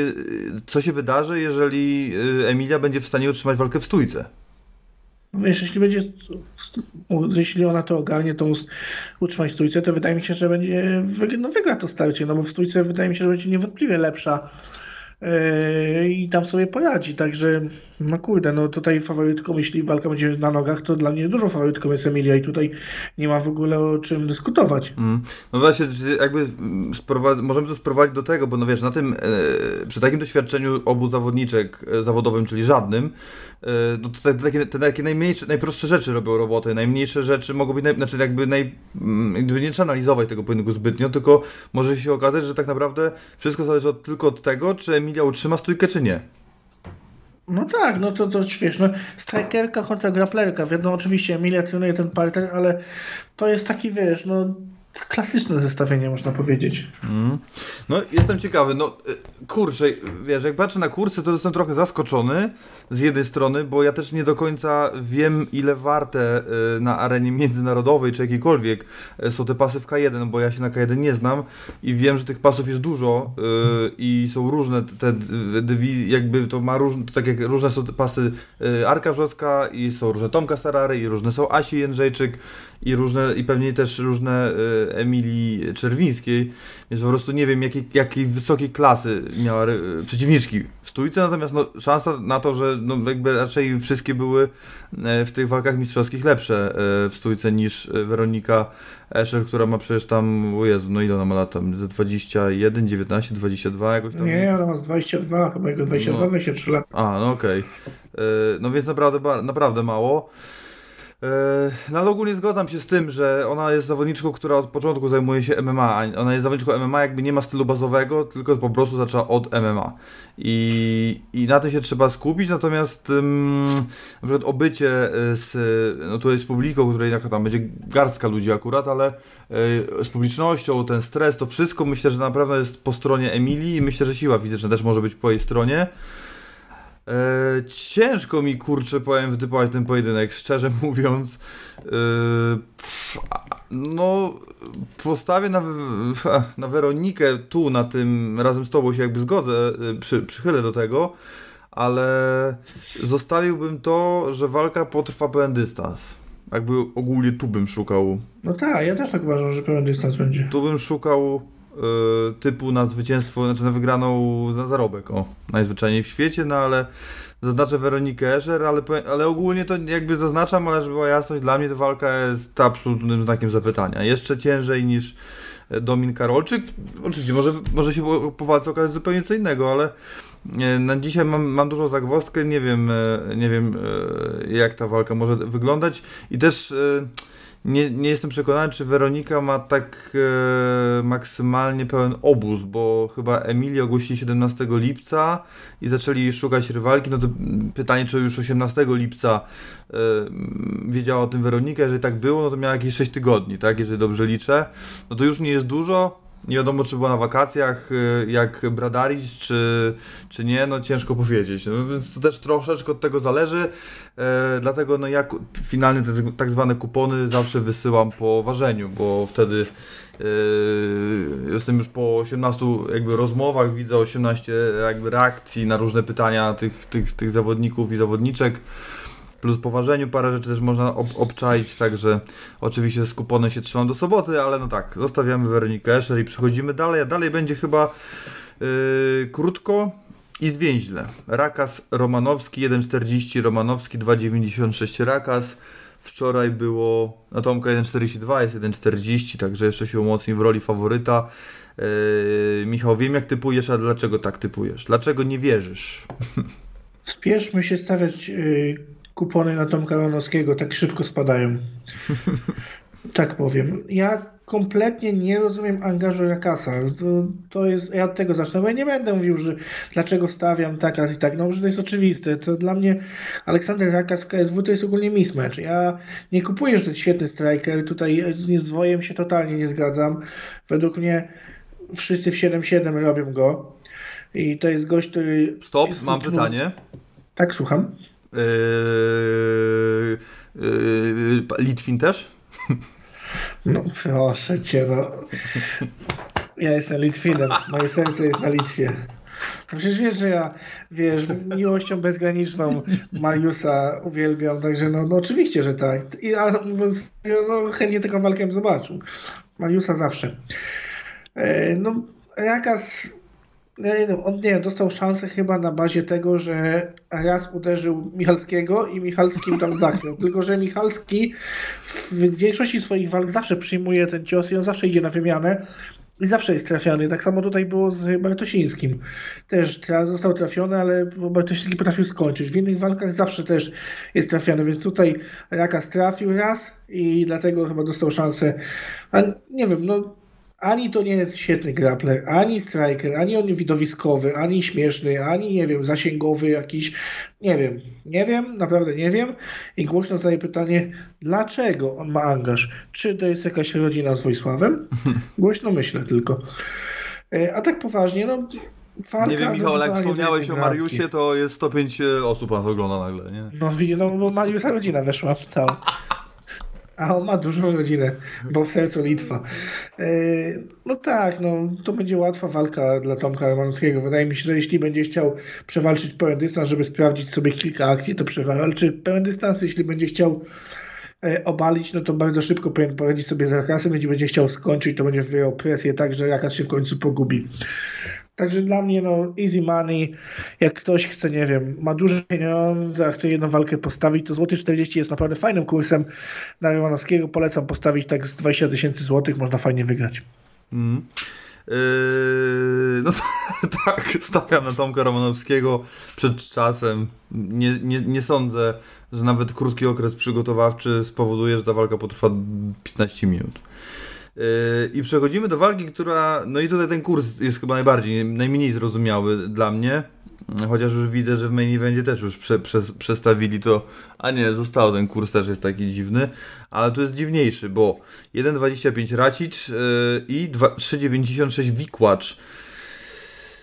y, co się wydarzy, jeżeli Emilia będzie w stanie utrzymać walkę w stójce? Wiesz, jeśli będzie, jeśli ona to ogarnie, tą utrzymać stójce, to wydaje mi się, że będzie, no wygra to starcie, no bo w stójce wydaje mi się, że będzie niewątpliwie lepsza i tam sobie poradzi. Także, no kurde, no tutaj faworytką, jeśli walka będzie na nogach, to dla mnie dużo faworytką jest Emilia i tutaj nie ma w ogóle o czym dyskutować. Mm. No właśnie, jakby możemy to sprowadzić do tego, bo no wiesz, na tym, e, przy takim doświadczeniu obu zawodniczek e, zawodowym, czyli żadnym, e, no to te, takie, te takie najmniejsze, najprostsze rzeczy robią robotę, najmniejsze rzeczy mogą być, naj, znaczy jakby, naj, mm, jakby nie trzeba analizować tego pojedynku zbytnio, tylko może się okazać, że tak naprawdę wszystko zależy od, tylko od tego, czy Emilia Emilia utrzyma stójkę, czy nie? No tak, no to, to wiesz, no, strikerka kontra grapplerka. Wiadomo, oczywiście Emilia trenuje ten parter, ale to jest taki, wiesz, no klasyczne zestawienie, można powiedzieć. Mm. No, jestem ciekawy. No, y, kurczę, wiesz, jak patrzę na kursy, to jestem trochę zaskoczony z jednej strony, bo ja też nie do końca wiem, ile warte y, na arenie międzynarodowej czy jakiejkolwiek y, są te pasy w K1, bo ja się na K1 nie znam i wiem, że tych pasów jest dużo i są różne te dywizje, jakby to ma różne, tak jak różne są te pasy Arka Wrzoska i są różne Tomka Starary i różne są Asi Jędrzejczyk i różne, i pewnie też różne y, Emilii Czerwińskiej, więc po prostu nie wiem jakiej, jakiej wysokiej klasy miała y, przeciwniczki w stójce, natomiast no, szansa na to, że no, jakby raczej wszystkie były e, w tych walkach mistrzowskich lepsze e, w stójce niż Weronika Escher, która ma przecież tam, o Jezu, no ile ona ma lat tam, ze 21, 19, 22 jakoś tam? Nie, ona ma z 22, chyba jego 22, no. 23 lat. A, no okej. Okay. No więc naprawdę, naprawdę mało. E, no ale ogólnie zgadzam się z tym, że ona jest zawodniczką, która od początku zajmuje się MMA. Ona jest zawodniczką MMA, jakby nie ma stylu bazowego, tylko po prostu zaczęła od MMA. I, i na tym się trzeba skupić, natomiast um, na przykład obycie e, z, no tutaj z publiką, której tam będzie garstka ludzi akurat, ale y, z publicznością, ten stres, to wszystko myślę, że na pewno jest po stronie Emilii i myślę, że siła fizyczna też może być po jej stronie. E, ciężko mi, kurczę, powiem, wytypować ten pojedynek, szczerze mówiąc. E, pff, no, postawię na, na Weronikę tu, na tym, razem z tobą się jakby zgodzę, e, przy, przychylę do tego, ale zostawiłbym to, że walka potrwa pełen dystans. Jakby ogólnie tu bym szukał. No tak, ja też tak uważam, że pełen dystans będzie. Tu bym szukał typu na zwycięstwo, znaczy na wygraną na zarobek, o, najzwyczajniej w świecie, no ale zaznaczę Weronikę Escher, ale, ale ogólnie to jakby zaznaczam, ale żeby była jasność, dla mnie ta walka jest absolutnym znakiem zapytania. Jeszcze ciężej niż Domin Karolczyk. Oczywiście, może, może się po, po walce okazać zupełnie co innego, ale e, na dzisiaj mam, mam dużą zagwozdkę, nie wiem, e, nie wiem jak ta walka może wyglądać i też nie, nie jestem przekonany, czy Weronika ma tak e, maksymalnie pełen obóz, bo chyba Emilii ogłosili 17 lipca i zaczęli szukać rywalki. No to pytanie, czy już 18 lipca e, wiedziała o tym Weronika. Jeżeli tak było, no to miała jakieś 6 tygodni, tak? Jeżeli dobrze liczę. No to już nie jest dużo. Nie wiadomo, czy była na wakacjach, e, jak Bradarić, czy, czy nie, no ciężko powiedzieć. No, więc to też troszeczkę od tego zależy. E, dlatego no ja finalnie te tak zwane kupony zawsze wysyłam po ważeniu, bo wtedy e, jestem już po 18 jakby rozmowach, widzę 18 jakby reakcji na różne pytania tych, tych, tych zawodników i zawodniczek plus po ważeniu parę rzeczy też można ob obczaić, także oczywiście z kuponem się trzymam do soboty, ale no tak, zostawiamy Weronikę Escher i przechodzimy dalej, a dalej będzie chyba yy, krótko i zwięźle. Rakas Romanowski 1,40, Romanowski 2,96 Rakas. Wczoraj było na Tomka 1,42, jest 1,40, także jeszcze się umocni w roli faworyta. Yy, Michał, wiem jak typujesz, a dlaczego tak typujesz? Dlaczego nie wierzysz? Spieszmy się stawiać yy, kupony na Tomka Romanowskiego, tak szybko spadają. tak powiem. Ja kompletnie nie rozumiem angażu Rakasa. To, to, jest, ja od tego zacznę, bo ja nie będę mówił, że dlaczego stawiam tak, a i tak, no, że to jest oczywiste. To dla mnie Aleksander Rakas KSW to jest ogólnie mismatch. Ja nie kupuję, że to jest świetny striker, tutaj z Zwojem się totalnie nie zgadzam. Według mnie wszyscy w 7-7 robią go i to jest gość, który... Stop, mam pytanie. Tak, słucham. Yy, yy, Litwin też? No proszę cię, no. Ja jestem Litwinem, moje serce jest na Litwie. No przecież wiesz, że ja, wiesz, miłością bezgraniczną Mariusa uwielbiam, także no, no oczywiście, że tak. I no, chętnie taką walkę zobaczył. Mariusa zawsze. E, no, Rakas on nie dostał szansę chyba na bazie tego, że raz uderzył Michalskiego i Michalskim tam zachwiał. Tylko, że Michalski w większości swoich walk zawsze przyjmuje ten cios i on zawsze idzie na wymianę i zawsze jest trafiany. Tak samo tutaj było z Bartosińskim. Też teraz został trafiony, ale Bartosiński potrafił skończyć. W innych walkach zawsze też jest trafiany, więc tutaj Rakas trafił raz i dlatego chyba dostał szansę. A nie wiem, no ani to nie jest świetny grappler, ani striker, ani on widowiskowy, ani śmieszny, ani nie wiem, zasięgowy jakiś. Nie wiem, nie wiem, naprawdę nie wiem. I głośno zadaję pytanie, dlaczego on ma angaż? Czy to jest jakaś rodzina z Wojsławem? Głośno myślę tylko. E, a tak poważnie, no. nie wiem, Michał, jak wspomniałeś o Mariusie, to jest 105 osób nas ogląda nagle, nie? No, no bo Mariusza rodzina weszła cała. A on ma dużą rodzinę, bo w sercu Litwa. E, no tak, no to będzie łatwa walka dla Tomka Romanowskiego. Wydaje mi się, że jeśli będzie chciał przewalczyć pełen dystans, żeby sprawdzić sobie kilka akcji, to przewalczy pełen dystans. Jeśli będzie chciał e, obalić, no to bardzo szybko powinien poradzić sobie z Rakasem. Jeśli będzie chciał skończyć, to będzie wyjął presję tak, że Rakas się w końcu pogubi. Także dla mnie no easy money, jak ktoś chce, nie wiem, ma duże pieniądze, a chce jedną walkę postawić, to złoty 40 jest naprawdę fajnym kursem na Romanowskiego. Polecam postawić tak z 20 tysięcy złotych, można fajnie wygrać. Mm. Yy, no tak, stawiam na Tomka Romanowskiego przed czasem. Nie, nie, nie sądzę, że nawet krótki okres przygotowawczy spowoduje, że ta walka potrwa 15 minut. Yy, I przechodzimy do walki, która. No i tutaj ten kurs jest chyba najbardziej, najmniej zrozumiały dla mnie. Chociaż już widzę, że w main eventie też już prze, prze, przestawili to. A nie, został ten kurs też jest taki dziwny. Ale tu jest dziwniejszy, bo 1,25 Racic yy, i 3,96 Wikłacz.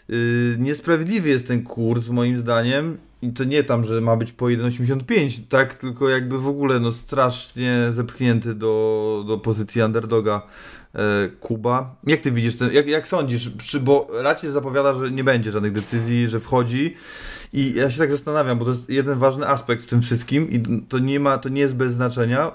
Yy, niesprawiedliwy jest ten kurs, moim zdaniem. i to nie tam, że ma być po 1,85, tak, tylko jakby w ogóle no strasznie zepchnięty do, do pozycji underdoga Kuba. Jak ty widzisz, ten, jak, jak sądzisz, bo raczej zapowiada, że nie będzie żadnych decyzji, że wchodzi i ja się tak zastanawiam, bo to jest jeden ważny aspekt w tym wszystkim i to nie ma, to nie jest bez znaczenia,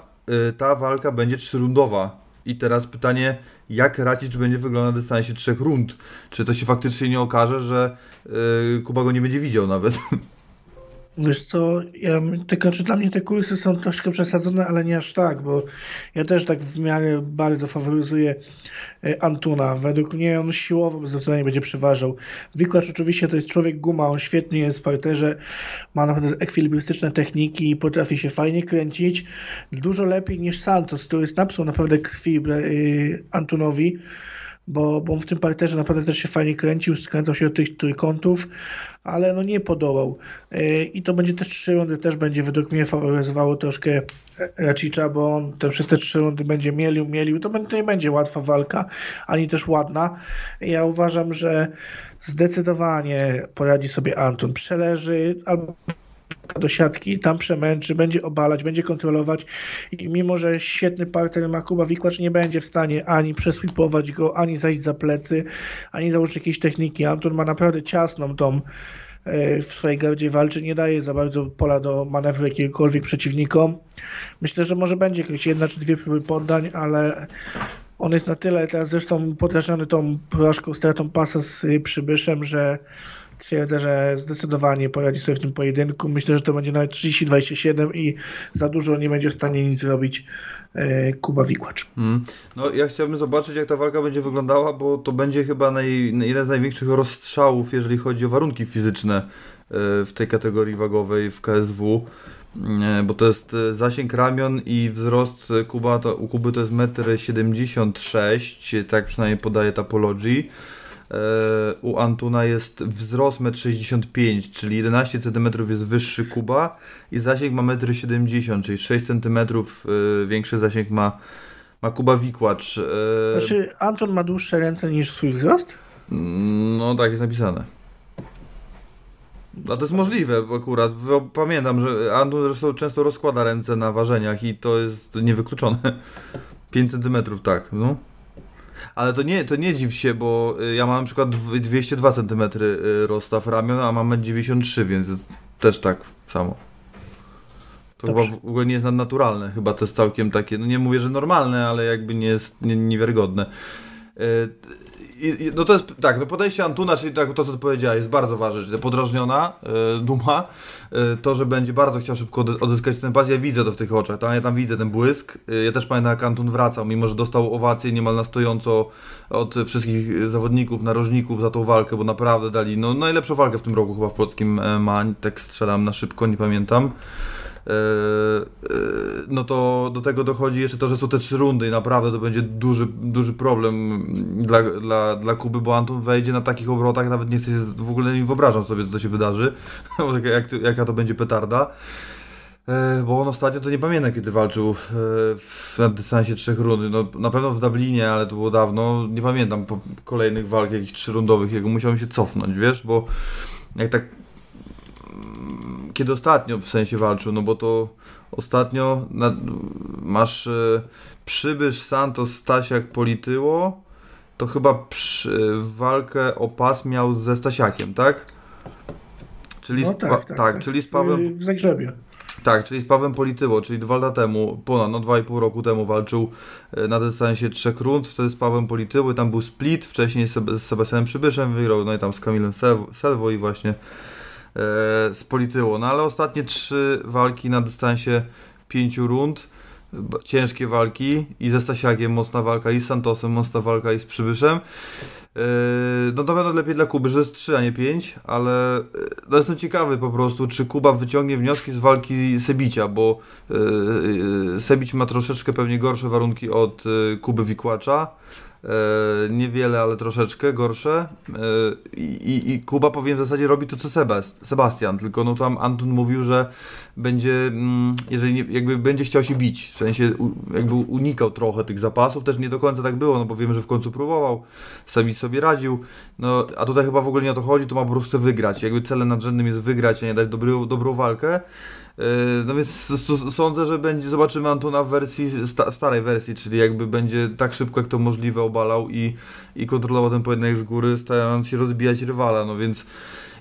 e, ta walka będzie trzyrundowa i teraz pytanie, jak Racic będzie wyglądać na dystansie trzech rund? Czy to się faktycznie nie okaże, że yy, Kuba go nie będzie widział nawet? Wiesz co, ja, tylko czy dla mnie te kursy są troszkę przesadzone, ale nie aż tak, bo ja też tak w miarę bardzo faworyzuję e, Antuna. Według mnie on siłowo zdecydowanie będzie przeważał. Wikłacz oczywiście to jest człowiek guma, on świetnie jest w parterze, ma naprawdę ekwilibrystyczne techniki i potrafi się fajnie kręcić. Dużo lepiej niż Santos, który jest napsuł naprawdę krwi e, Antunowi bo, bo w tym parterze naprawdę też się fajnie kręcił, skręcał się do tych trójkątów, ale no nie podołał. E, I to będzie też trzy rundy, też będzie według mnie faworyzowało troszkę Racicza, bo on te wszystkie trzy rundy będzie mielił, mielił. To, to nie będzie łatwa walka, ani też ładna. Ja uważam, że zdecydowanie poradzi sobie Anton. Przeleży albo do siatki, tam przemęczy, będzie obalać, będzie kontrolować i mimo, że świetny partner ma Kuba Wikłacz, nie będzie w stanie ani przeswipować go, ani zajść za plecy, ani założyć jakiejś techniki. Anton ma naprawdę ciasną tą e, w swojej gardzie walczy, nie daje za bardzo pola do manewru jakiegokolwiek przeciwnikom. Myślę, że może będzie jakieś jedna czy dwie próby poddań, ale on jest na tyle teraz zresztą podrażniony tą porażką, stratą pasa z Przybyszem, że Twierdzę, że zdecydowanie poradzi sobie w tym pojedynku. Myślę, że to będzie nawet 30-27 i za dużo nie będzie w stanie nic zrobić e, Kuba Wikłacz. Mm. No ja chciałbym zobaczyć, jak ta walka będzie wyglądała, bo to będzie chyba naj, jeden z największych rozstrzałów, jeżeli chodzi o warunki fizyczne e, w tej kategorii wagowej w KSW e, bo to jest zasięg ramion i wzrost Kuba, to, u Kuby to jest 1,76 m, tak przynajmniej podaje Tapology. E, u Antuna jest wzrost 1,65 m, czyli 11 cm jest wyższy Kuba i zasięg ma 1,70 m, czyli 6 cm e, większy zasięg ma, ma Kuba Wikłacz. E, znaczy Anton ma dłuższe ręce niż swój wzrost? No tak jest napisane. No to jest możliwe, akurat pamiętam, że Anton zresztą często rozkłada ręce na ważeniach i to jest niewykluczone. 5 cm, tak. No. Ale to nie, to nie dziw się, bo y, ja mam na przykład 202 cm y, rozstaw ramion, a mam 93, więc też tak samo. To Dobrze. chyba w ogóle nie jest nadnaturalne. Chyba to jest całkiem takie, no nie mówię, że normalne, ale jakby nie jest nie, niewiarygodne. Y, no to jest tak, no podejście Antuna, czyli tak, to co ty powiedziałeś, jest bardzo ważne, podrażniona e, duma, e, to, że będzie bardzo chciał szybko odzyskać ten pas, ja widzę to w tych oczach, tam, ja tam widzę ten błysk, e, ja też pamiętam jak Antun wracał, mimo że dostał owację niemal na stojąco od wszystkich zawodników, narożników za tą walkę, bo naprawdę dali no, najlepszą walkę w tym roku chyba w polskim ma, tak strzelam na szybko, nie pamiętam. E, e, no to do tego dochodzi jeszcze to, że są te trzy rundy i naprawdę to będzie duży, duży problem dla, dla, dla Kuby, bo Anton wejdzie na takich obrotach, nawet nie chcę się, w ogóle nie wyobrażam sobie, co się wydarzy, jak, jaka to będzie petarda. E, bo on ostatnio to nie pamiętam kiedy walczył w, na dystansie trzech rund. No, na pewno w Dublinie, ale to było dawno. Nie pamiętam kolejnych walk jakichś trzyrundowych jego. Musiałem się cofnąć, wiesz, bo jak tak kiedy ostatnio w sensie walczył, no bo to ostatnio na, masz e, Przybysz, Santos, Stasiak, Polityło, to chyba przy, walkę o pas miał ze Stasiakiem, tak? Czyli no, tak, tak, tak, tak, czyli z Pawem... W Zagrzebie. Tak, czyli z Pawem Polityło, czyli dwa lata temu, ponad, no dwa i pół roku temu walczył e, na dystansie trzech rund, wtedy z Pawem Polityło, tam był split, wcześniej z Sebastianem Przybyszem wygrał, no i tam z Kamilem Selwo i właśnie e, z Polityło. No ale ostatnie trzy walki na dystansie pięciu rund, ciężkie walki i ze Stasiakiem mocna walka, i z Santosem mocna walka, i z Przybyszem. E, no to pewno lepiej dla Kuby, że jest 3, a nie 5, ale e, no jestem ciekawy po prostu, czy Kuba wyciągnie wnioski z walki Sebicia, bo yy, Sebić ma troszeczkę pewnie gorsze warunki od Kuby Wikłacza. E, niewiele, ale troszeczkę gorsze. E, i, I Kuba powinien w zasadzie robić to, co Sebast, Sebastian, tylko no tam Antun mówił, że będzie, mm, jeżeli nie, jakby będzie chciał się bić, w sensie jakby unikał trochę tych zapasów, też nie do końca tak było, no bo wiemy, że w końcu próbował, Sebi sobie radził, no a tutaj chyba w ogóle nie o to chodzi, to ma po prostu wygrać, jakby celem nadrzędnym jest wygrać, a nie dać dobry, dobrą walkę. E, no więc sądzę, że będzie, zobaczymy Antona w wersji, sta, starej wersji, czyli jakby będzie tak szybko jak to możliwe obalał i, i kontrolował ten pojedynek z góry, starając się rozbijać rywala, no więc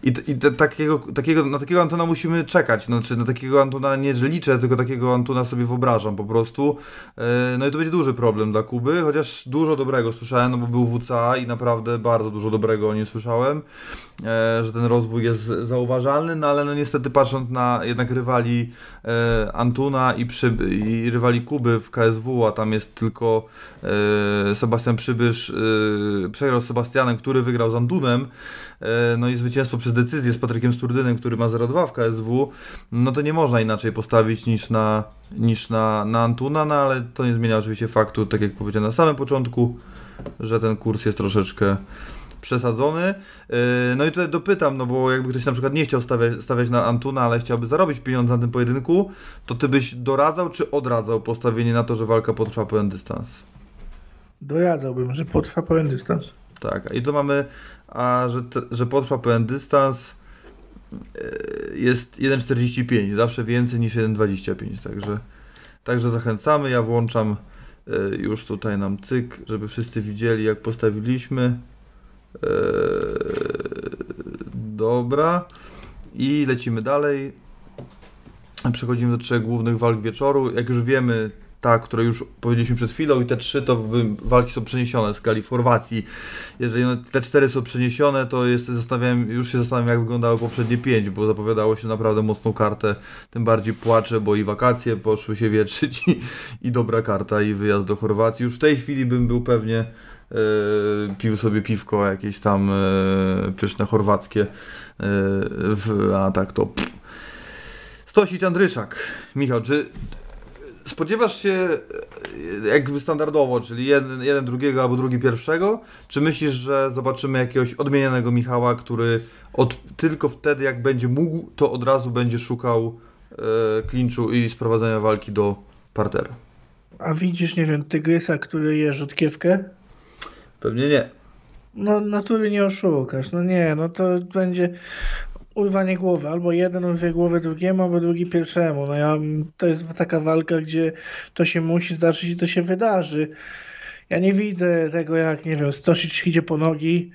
i, i te, takiego, takiego, na takiego Antona musimy czekać. Znaczy, na takiego Antona nie, że liczę, tylko takiego Antona sobie wyobrażam po prostu. E, no i to będzie duży problem dla Kuby, chociaż dużo dobrego słyszałem, no bo był WCA i naprawdę bardzo dużo dobrego o nim słyszałem, e, że ten rozwój jest zauważalny, no ale no niestety patrząc na jednak rywali e, Antuna i, przy, i rywali Kuby w KSW, a tam jest tylko Sebastian Przybysz, przegrał z Sebastianem, który wygrał z Antunem, no i zwycięstwo przez decyzję z Patrykiem Sturdynem, który ma 0,2 w KSW, no to nie można inaczej postawić niż na, niż na, na Antuna, no ale to nie zmienia oczywiście faktu, tak jak powiedziałem na samym początku, że ten kurs jest troszeczkę przesadzony. Yy, no i tutaj dopytam, no bo jakby ktoś na przykład nie chciał stawiać, stawiać na Antuna, ale chciałby zarobić pieniądze na tym pojedynku, to ty byś doradzał czy odradzał postawienie na to, że walka potrwa pełen dystans? Doradzałbym, że potrwa pełen dystans. Tak, i tu mamy, a że, te, że potrwa pełen dystans e, jest 1,45, zawsze więcej niż 1,25, także, także zachęcamy, ja włączam e, już tutaj nam cyk, żeby wszyscy widzieli jak postawiliśmy. E, dobra. I lecimy dalej. Przechodzimy do trzech głównych walk wieczoru. Jak już wiemy, ta, które już powiedzieliśmy przed chwilą i te trzy to walki są przeniesione z w Chorwacji. Jeżeli te cztery są przeniesione, to jest, zastanawiam, już się zastanawiam jak wyglądały poprzednie pięć, bo zapowiadało się naprawdę mocną kartę, tym bardziej płaczę, bo i wakacje poszły się wietrzyć i, i dobra karta i wyjazd do Chorwacji. Już w tej chwili bym był pewnie Yy, pił sobie piwko jakieś tam yy, pyszne chorwackie, yy, w, a tak to... Pff. Stosić Andryszak. Michał, czy spodziewasz się e, jakby standardowo, czyli jeden, jeden drugiego albo drugi pierwszego? Czy myślisz, że zobaczymy jakiegoś odmienionego Michała, który od, tylko wtedy jak będzie mógł, to od razu będzie szukał e, klinczu i sprowadzenia walki do partera? A widzisz, nie wiem, Tygrysa, który je rzutkiewkę? Pewnie nie. No natury nie oszukasz, no nie, no to będzie urwanie głowy. Albo jeden urwie głowę drugiemu, albo drugi pierwszemu. No ja, to jest taka walka, gdzie to się musi zdarzyć i to się wydarzy. Ja nie widzę tego, jak, nie wiem, Stosic idzie po nogi,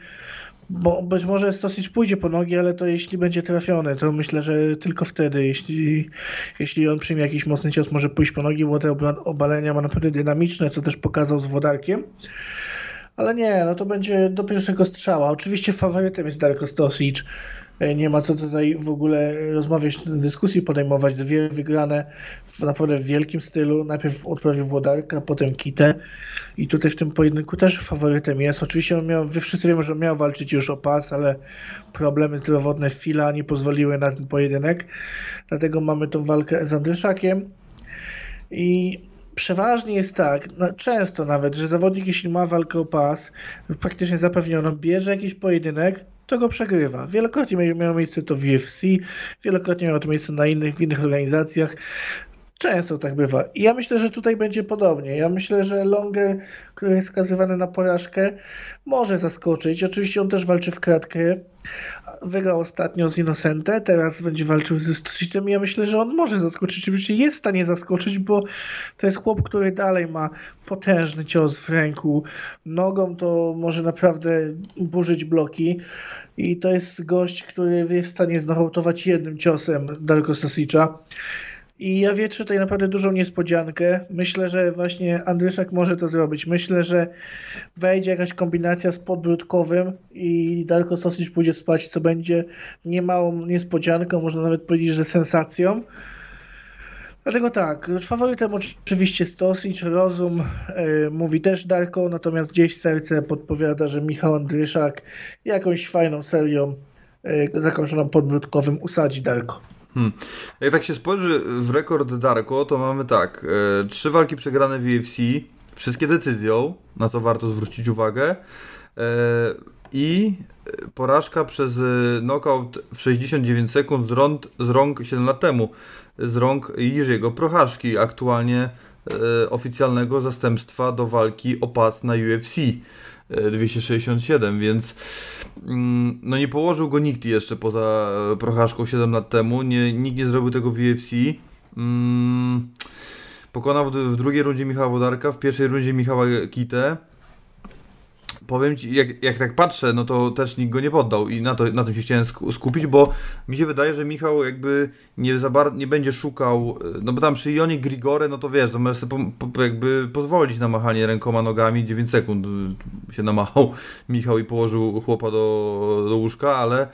bo być może Stosic pójdzie po nogi, ale to jeśli będzie trafiony, to myślę, że tylko wtedy, jeśli, jeśli on przyjmie jakiś mocny cios, może pójść po nogi, bo te obalenia ma naprawdę dynamiczne, co też pokazał z Wodarkiem. Ale nie, no to będzie do pierwszego strzała. Oczywiście faworytem jest Darko Stosic. E, nie ma co tutaj w ogóle rozmawiać, dyskusji podejmować. Dwie wygrane w naprawdę wielkim stylu. Najpierw odprawił Włodarka, potem Kitę. I tutaj w tym pojedynku też faworytem jest. Oczywiście on miał, wy wszyscy wiemy, że miał walczyć już o pas, ale problemy zdrowotne fila nie pozwoliły na ten pojedynek. Dlatego mamy tą walkę z Andryszakiem. I przeważnie jest tak, no często nawet, że zawodnik jeśli ma walkę o pas, praktycznie zapewniono, bierze jakiś pojedynek, to go przegrywa. Wielokrotnie miało miejsce to w UFC, wielokrotnie miało to miejsce na innych, w innych organizacjach. Często tak bywa. I ja myślę, że tutaj będzie podobnie. Ja myślę, że Longer, który jest skazywany na porażkę, może zaskoczyć. Oczywiście on też walczy w kratkę. Wygrał ostatnio z Innocente, teraz będzie walczył ze Stocitem. Ja myślę, że on może zaskoczyć. Oczywiście jest w stanie zaskoczyć, bo to jest chłop, który dalej ma potężny cios w ręku. Nogą to może naprawdę burzyć bloki. I to jest gość, który jest w stanie znachautować jednym ciosem Darko Stosicza. I ja wietrzę tutaj naprawdę dużą niespodziankę. Myślę, że właśnie Andryszak może to zrobić. Myślę, że wejdzie jakaś kombinacja z podbródkowym i Darko Sosic pójdzie spać, co będzie niemałą niespodzianką, można nawet powiedzieć, że sensacją. Dlatego tak, faworytem oczywiście Stosic, rozum yy, mówi też Darko, natomiast gdzieś serce podpowiada, że Michał Andryszak jakąś fajną serią yy, zakończoną podbródkowym usadzi Darko. Hmm. Jak tak się spojrzy w rekord Darko, to mamy tak, e, trzy walki przegrane w UFC, wszystkie decyzją, na to warto zwrócić uwagę. E, I porażka przez knockout w 69 sekund z rąk, z rąk 7 lat temu, z rąk Jirzego Prochaszki, aktualnie e, oficjalnego zastępstwa do walki o pas na UFC. 267, więc mm, no nie położył go nikt jeszcze poza Prochaszką 7 lat temu, nie, nikt nie zrobił tego w UFC. Mm, pokonał w, drugiej rundzie Michała Wodarka, w pierwszej rundzie Michała Kitę powiem ci, jak, jak tak patrzę, no to też nikt go nie poddał i na, to, na tym się chciałem skupić, bo mi się wydaje, że Michał jakby nie, za bar- nie będzie szukał, e, no bo tam przy Ionie Grigore, no to wiesz, to możesz sobie po, po, jakby pozwolić na machanie rękoma, nogami, 9 sekund e, się namachał Michał i położył chłopa do, do łóżka, ale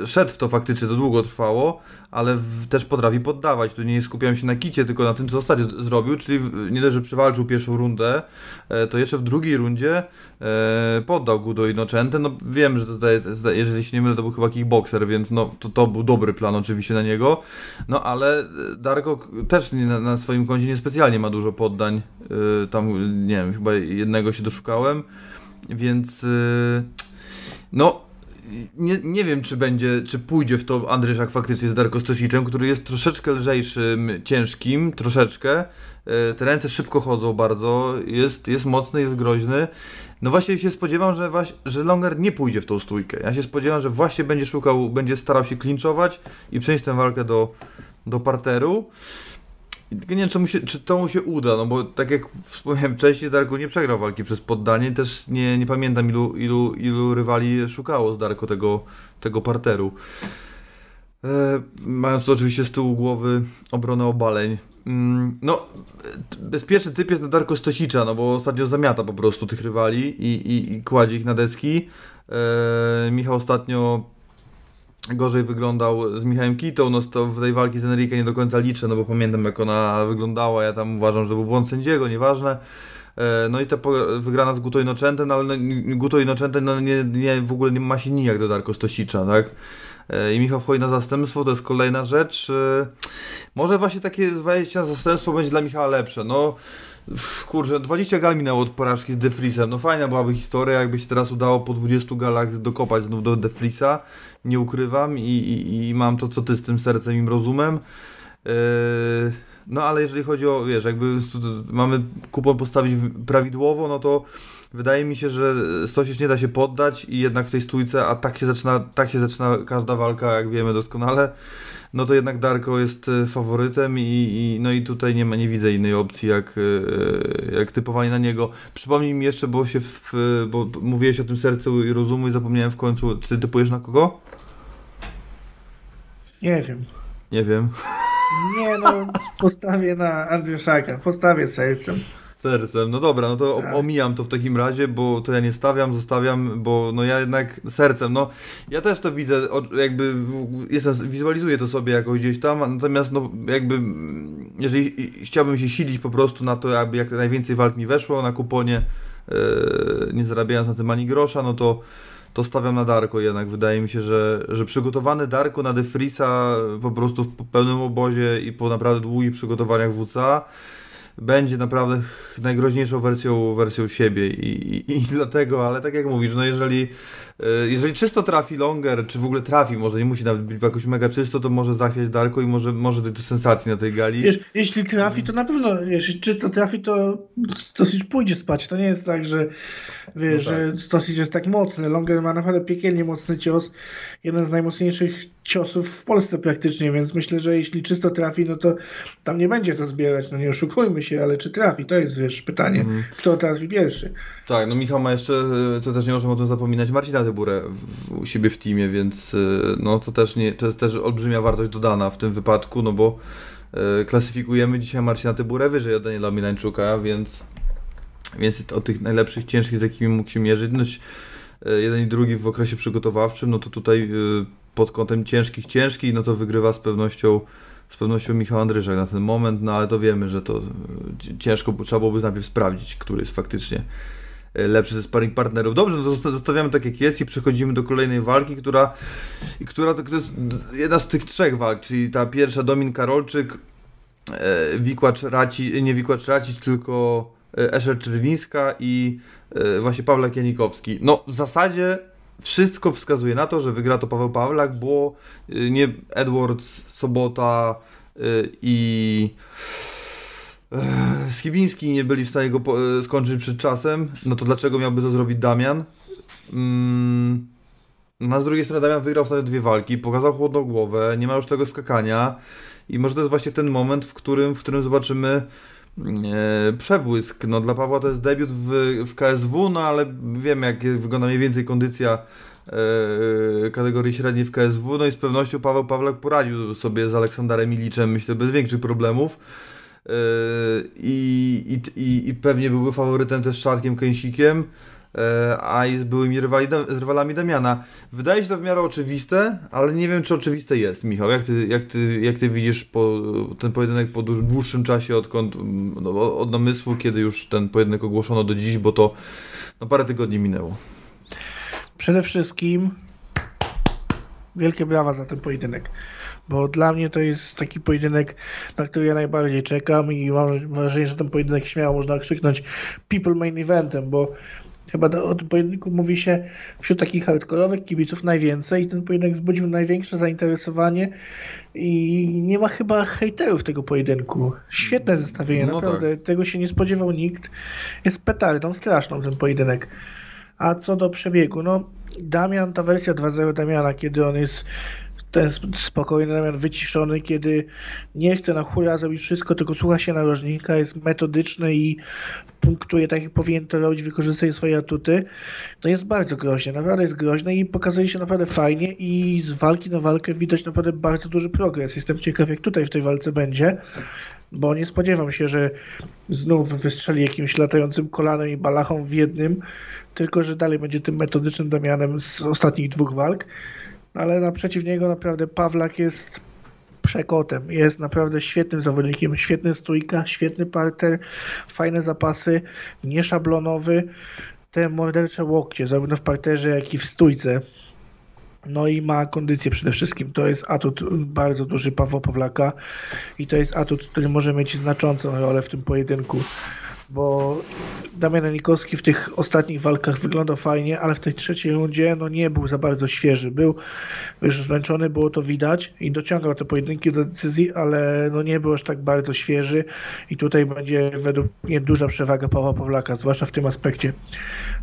e, szedł w to faktycznie, to długo trwało, ale w, też potrafi poddawać. Tu nie skupiam się na kicie, tylko na tym, co ostatnio zrobił, czyli nie dość, że przewalczył pierwszą rundę, e, to jeszcze w drugiej rundzie e, poddał Gudo Inocente. No wiem, że tutaj, jeżeli się nie mylę, to był chyba kickboxer, więc no, to, to był dobry plan oczywiście na niego. No ale Darko też na, na swoim koncie niespecjalnie ma dużo poddań. E, tam, nie wiem, chyba jednego się doszukałem, więc no nie, nie wiem, czy będzie, czy pójdzie w to Andryszak faktycznie z Darko Stosiczem, który jest troszeczkę lżejszym, ciężkim, troszeczkę. E, te ręce szybko chodzą bardzo, jest, jest mocny, jest groźny. No właśnie się spodziewam, że, że Longer nie pójdzie w tą stójkę. Ja się spodziewam, że właśnie będzie szukał, będzie starał się klinczować i przenieść tę walkę do, do parteru. Nie wiem, czy, mu się, czy to mu się uda, no bo tak jak wspomniałem wcześniej, Darko nie przegrał walki przez poddanie, też nie, nie pamiętam ilu, ilu, ilu rywali szukało z Darko tego, tego parteru. E, mając to oczywiście z tyłu głowy obronę obaleń. Mm, no, bezpieczny typ jest na Darko Stosicza, no bo ostatnio zamiata po prostu tych rywali i, i, i kładzie ich na deski. E, Michał ostatnio gorzej wyglądał z Michałem Kitą, no to w tej walki z Enrique nie do końca liczę, no bo pamiętam jak ona wyglądała, ja tam uważam, że był błąd sędziego, nieważne. E, no i ta wygrana z Guto Innocentem, no ale no, Guto Innocentem no nie, nie, w ogóle nie ma się nijak do Darko Stosicza, tak? E, I Michał wchodzi na zastępstwo, to jest kolejna rzecz. E, może właśnie takie wejście na zastępstwo będzie dla Michała lepsze, no kurczę, 20 gal minęło od porażki z Defrisem. No fajna byłaby historia, jakby się teraz udało po 20 galach dokopać znów do Defrisa. Nie ukrywam i, i, i mam to, co ty z tym sercem i rozumem. Yy, no ale jeżeli chodzi o, wiesz, jakby mamy kupon postawić prawidłowo, no to wydaje mi się, że Stosic nie da się poddać i jednak w tej stójce, a tak się zaczyna, tak się zaczyna każda walka, jak wiemy doskonale, no to jednak Darko jest e, faworytem i, i, no i tutaj nie ma, nie widzę innej opcji jak, e, jak typowanie na niego. Przypomnij mi jeszcze, bo się w, bo mówiłeś o tym sercu i rozumu i zapomniałem w końcu, ty typujesz na kogo? Nie wiem. Nie wiem. Nie no, postawię na Andryszaka, postawię sercem. Sercem, no dobra, no to tak. omijam to w takim razie, bo to ja nie stawiam, zostawiam, bo no ja jednak sercem, no ja też to widzę, jakby jestem, wizualizuję to sobie jakoś gdzieś tam, natomiast no jakby jeżeli chciałbym się silić po prostu na to, aby jak najwięcej walk mi weszło na kuponie, yy, nie zarabiając na tym ani grosza, no to to stawiam na Darko jednak. Wydaje mi się, że, że przygotowany Darko na Defrisa po prostu w pełnym obozie i po naprawdę długich przygotowaniach WCA będzie naprawdę najgroźniejszą wersją, wersją siebie i, i, i dlatego, ale tak jak mówisz, no jeżeli, jeżeli czysto trafi Longer, czy w ogóle trafi, może nie musi nawet być jakoś mega czysto, to może zachwiać Darko i może, może dojść do sensacji na tej gali. Wiesz, jeśli trafi, to na pewno, jeśli czysto trafi, to dosyć pójdzie spać. To nie jest tak, że wiesz, no tak. że Stosic jest tak mocny. Longer ma naprawdę piekielnie mocny cios. Jeden z najmocniejszych ciosów w Polsce praktycznie, więc myślę, że jeśli czysto trafi, no to tam nie będzie co zbierać. No nie oszukujmy się, ale czy trafi? To jest wiesz, pytanie. Mm. Kto trafi pierwszy? Tak, no Michał ma jeszcze, to też nie możemy o tym zapominać, Marcina Tyburę u siebie w teamie, więc no to też nie, to jest też olbrzymia wartość dodana w tym wypadku, no bo e, klasyfikujemy dzisiaj Marcina Tyburę wyżej od Daniela Milańczuka, więc więc o tych najlepszych, ciężkich, z jakimi mógł się mierzyć. No, jeden i drugi w okresie przygotowawczym, no to tutaj pod kątem ciężkich, ciężkich, no to wygrywa z pewnością z pewnością Michał Andryżak na ten moment, no ale to wiemy, że to ciężko trzeba byłoby najpierw sprawdzić, który jest faktycznie lepszy ze sparring partnerów. Dobrze, no to zostawiamy tak jak jest i przechodzimy do kolejnej walki, która, która to, jest jedna z tych trzech walk, czyli ta pierwsza Domin Karolczyk, Wikłacz Raci, nie Wikłacz Racić, tylko e, Escher Czerwińska i e, właśnie Pawlak Janikowski. No w zasadzie wszystko wskazuje na to, że wygra to Paweł Pawlak, bo e, nie Edwards, Sobota e, i e, Skibiński nie byli w stanie go e, skończyć przed czasem, no to dlaczego miałby to zrobić Damian? Mm, no a z drugiej strony Damian wygrał ostatnio dwie walki, pokazał chłodną głowę, nie ma już tego skakania i może to jest właśnie ten moment, w którym, w którym zobaczymy e, przebłysk. No dla Pawła to jest debiut w, w KSW, no ale wiem jak wygląda mniej więcej kondycja e, kategorii średniej w KSW, no i z pewnością Paweł Pawlak poradził sobie z Aleksandarem Miliczem, myślę, bez większych problemów. E, I, i, i, pewnie byłby faworytem też z Czarkiem Kęsikiem e, a i z byłymi rywali, z rywalami Damiana. Wydaje się to w miarę oczywiste, ale nie wiem, czy oczywiste jest, Michał. Jak ty, jak ty, jak ty widzisz po, ten pojedynek po dłuż- dłuższym czasie, odkąd, no, od namysłu, kiedy już ten pojedynek ogłoszono do dziś, bo to no, parę tygodni minęło. Przede wszystkim wielkie brawa za ten pojedynek, bo dla mnie to jest taki pojedynek, na który ja najbardziej czekam i mam wrażenie, że ten pojedynek śmiało można krzyknąć people main eventem, bo chyba do, o tym pojedynku mówi się wśród takich hardkorowych kibiców najwięcej i ten pojedynek wzbudził największe zainteresowanie i nie ma chyba hejterów tego pojedynku. Świetne zestawienie, No naprawdę. Tego się nie spodziewał nikt. Jest petardą straszną ten pojedynek. A co do przebiegu, no Damian, ta wersja 2.0 Damiana, kiedy on jest ten sp- spokojny Damian wyciszony, kiedy nie chce na hura zrobić wszystko, tylko słucha się narożnika, jest metodyczny i punktuje tak jak powinien to robić, wykorzystuje swoje atuty, to jest bardzo groźny, naprawdę jest groźny i pokazuje się naprawdę fajnie i z walki na walkę widać naprawdę bardzo duży progres. Jestem ciekaw jak tutaj w tej walce będzie, bo nie spodziewam się, że znów wystrzeli jakimś latającym kolanem i balachą w jednym, tylko że dalej będzie tym metodycznym Damianem z ostatnich dwóch walk, ale naprzeciw niego naprawdę Pawlak jest przekotem. Jest naprawdę świetnym zawodnikiem, świetny stójka, świetny parter, fajne zapasy, nieszablonowy, te mordercze łokcie, zarówno w parterze, jak i w stójce. No i ma kondycję przede wszystkim. To jest atut bardzo duży Pawła Pawlaka i to jest atut, który może mieć znaczącą rolę w tym pojedynku. Bo Damian Janikowski w tych ostatnich walkach wyglądał fajnie, ale w tej trzeciej rundzie no nie był za bardzo świeży. Był już zmęczony, było to widać i dociągał te pojedynki do decyzji, ale no nie był aż tak bardzo świeży i tutaj będzie według mnie duża przewaga Pawła Pawlaka, zwłaszcza w tym aspekcie.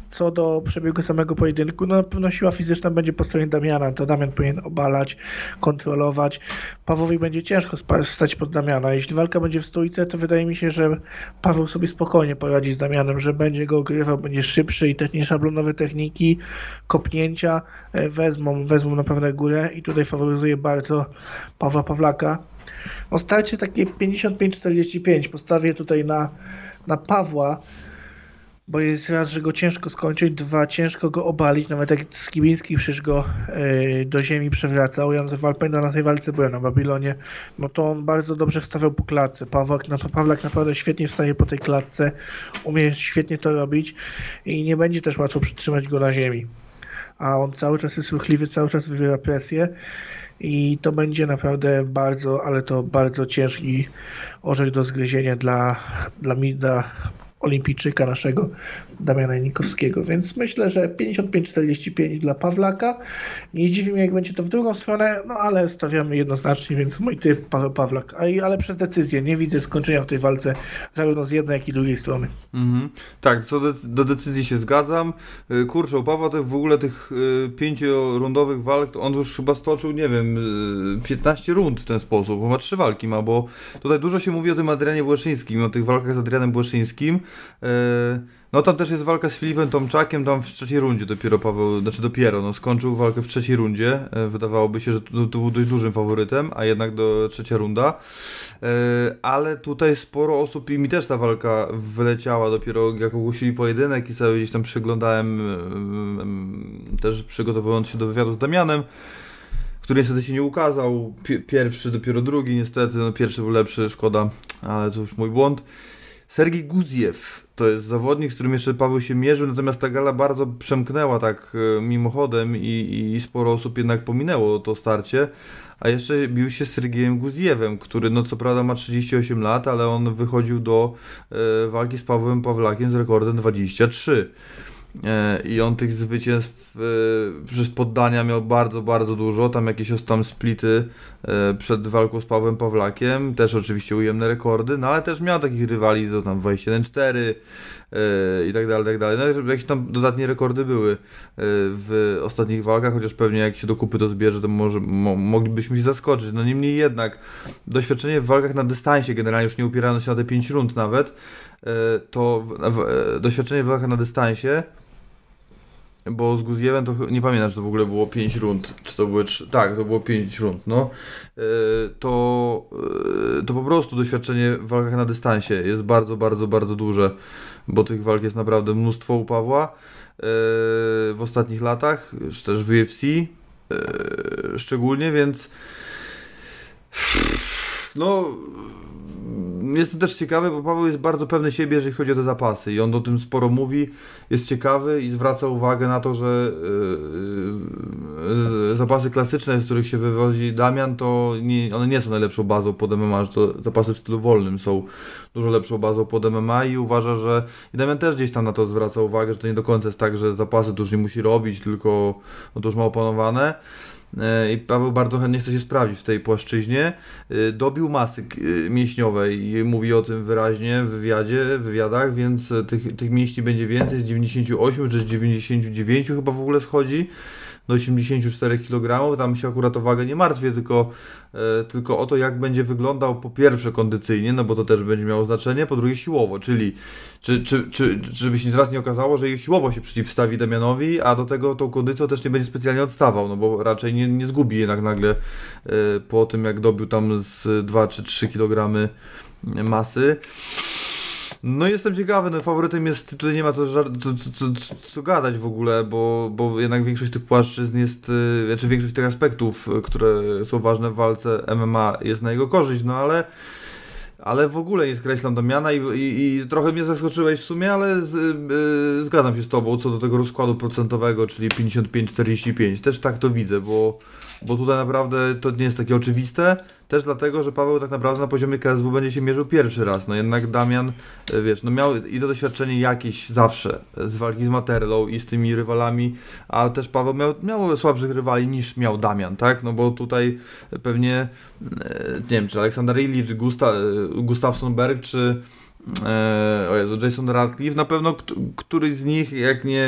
Co do przebiegu samego pojedynku, no na pewno siła fizyczna będzie po stronie Damiana, to Damian powinien obalać, kontrolować. Pawłowi będzie ciężko stać pod Damiana. Jeśli walka będzie w stójce, to wydaje mi się, że Paweł sobie spokojnie poradzi z Damianem, że będzie go ogrywał, będzie szybszy i te nieszablonowe techniki, kopnięcia e, wezmą, wezmą na pewno górę i tutaj faworyzuje bardzo Pawła Pawlaka. No starcie takie 55-45 postawię tutaj na, na Pawła, bo jest raz, że go ciężko skończyć, dwa, ciężko go obalić, nawet jak Skibiński przecież go e, do ziemi przewracał, ja pamiętam na tej walce byłem na Babilonie, no to on bardzo dobrze wstawiał po klatce, Pawlak, na, Pawlak naprawdę świetnie wstaje po tej klatce, umie świetnie to robić i nie będzie też łatwo przytrzymać go na ziemi, a on cały czas jest ruchliwy, cały czas wywiera presję i to będzie naprawdę bardzo, ale to bardzo ciężki orzech do zgryzienia dla, dla, mi- dla olimpijczyka naszego Damiana Janikowskiego, więc myślę, że 55-45 dla Pawlaka. Nie zdziwi mnie, jak będzie to w drugą stronę, no ale stawiamy jednoznacznie, więc mój typ Paweł Pawlak, ale przez decyzję. Nie widzę skończenia w tej walce zarówno z jednej, jak i drugiej strony. Mhm. Tak, co do, do decyzji się zgadzam. Y, Kurczę, u Pawła to w ogóle tych y, pięciorundowych walk, to on już chyba stoczył, nie wiem, y, 15 rund w ten sposób. Chyba trzy walki ma, bo tutaj dużo się mówi o tym Adrianie Błeszyńskim, o tych walkach z Adrianem Błeszyńskim. Y, No tam też jest walka z Filipem Tomczakiem, tam w trzeciej rundzie dopiero Paweł, znaczy dopiero, no skończył walkę w trzeciej rundzie. Y, Wydawałoby się, że to, to był dość dużym faworytem, a jednak do trzecia runda. E, ale tutaj sporo osób i mi też ta walka wyleciała dopiero jak ogłosili pojedynek i sobie gdzieś tam przyglądałem em, em, też przygotowując się do wywiadu z Damianem który niestety się nie ukazał, Pi- pierwszy, dopiero drugi niestety, no pierwszy był lepszy, szkoda, ale to już mój błąd. Sergiej Guziew to jest zawodnik, z którym jeszcze Paweł się mierzył, natomiast ta gala bardzo przemknęła tak e, mimochodem i, i sporo osób jednak pominęło to starcie. A jeszcze bił się z Sergiejem Guzjewem, który no co prawda ma 38 lat, ale on wychodził do e, walki z Pawłem Pawlakiem z rekordem 23. E, I on tych zwycięstw e, przez poddania miał bardzo, bardzo dużo. Tam jakieś tam splity e, przed walką z Pawłem Pawlakiem. Też oczywiście ujemne rekordy, no ale też miał takich rywali, tam 21-4 i tak dalej, tak dalej. No, jakieś tam dodatnie rekordy były w ostatnich walkach, chociaż pewnie jak się do kupy to zbierze, to może mo, moglibyśmy się zaskoczyć. No niemniej jednak, doświadczenie w walkach na dystansie, generalnie już nie upierano się na te 5 rund nawet, to doświadczenie w walkach na dystansie bo z Guzjewem to nie pamiętam, czy to w ogóle było 5 rund, czy to były 3, tak, to było 5 rund, no, e, to, e, to po prostu doświadczenie w walkach na dystansie jest bardzo, bardzo, bardzo duże, bo tych walk jest naprawdę mnóstwo u Pawła e, w ostatnich latach, też w UFC szczególnie, więc no jestem też ciekawy, bo Paweł jest bardzo pewny siebie, jeżeli chodzi o te zapasy i on o tym sporo mówi, jest ciekawy i zwraca uwagę na to, że yy, yy, zapasy klasyczne, z których się wywozi Damian, to nie, one nie są najlepszą bazą pod MMA, że to zapasy w stylu wolnym są dużo lepszą bazą pod MMA i uważa, że i Damian też gdzieś tam na to zwraca uwagę, że to nie do końca jest tak, że zapasy to już nie musi robić, tylko no to już ma opanowane. E, i Paweł bardzo chętnie chce się sprawdzić w tej płaszczyźnie. E, dobił masy e, mięśniowej mówi o tym wyraźnie w wywiadzie, w wywiadach, więc tych, tych mięśni będzie więcej, z 98 czy z 99 chyba w ogóle schodzi do 84 kg. Tam się akurat o wagę nie martwię, tylko, e, tylko o to, jak będzie wyglądał po pierwsze kondycyjnie, no bo to też będzie miało znaczenie, po drugie siłowo, czyli czy, czy, czy, żeby się teraz nie okazało, że siłowo się przeciwstawi Damianowi, a do tego tą kondycją też nie będzie specjalnie odstawał, no bo raczej nie, nie zgubi jednak nagle e, po tym, jak dobił tam z 2 czy 3 kg masy. No jestem ciekawy, no faworytem jest, tutaj nie ma co, co, co, co, gadać w ogóle, bo, bo jednak większość tych płaszczyzn jest, y, znaczy większość tych aspektów, y, które są ważne w walce MMA jest na jego korzyść, no ale ale w ogóle nie skreślam Damiana i, i, i trochę mnie zaskoczyłeś w sumie, ale z, yy, zgadzam się z Tobą co do tego rozkładu procentowego, czyli 55-45. Też tak to widzę, bo bo tutaj naprawdę to nie jest takie oczywiste, też dlatego, że Paweł tak naprawdę na poziomie KSW będzie się mierzył pierwszy raz, no jednak Damian, e, wiesz, no miał i to doświadczenie jakieś zawsze z walki z Materlą i z tymi rywalami, a też Paweł miał, miał słabszych rywali niż miał Damian, tak, no bo tutaj pewnie, e, nie wiem, czy Aleksander Illich, Gusta, e, Gustafsson Berg, czy o Jezu, Jason Radcliffe, na pewno któryś z nich, jak nie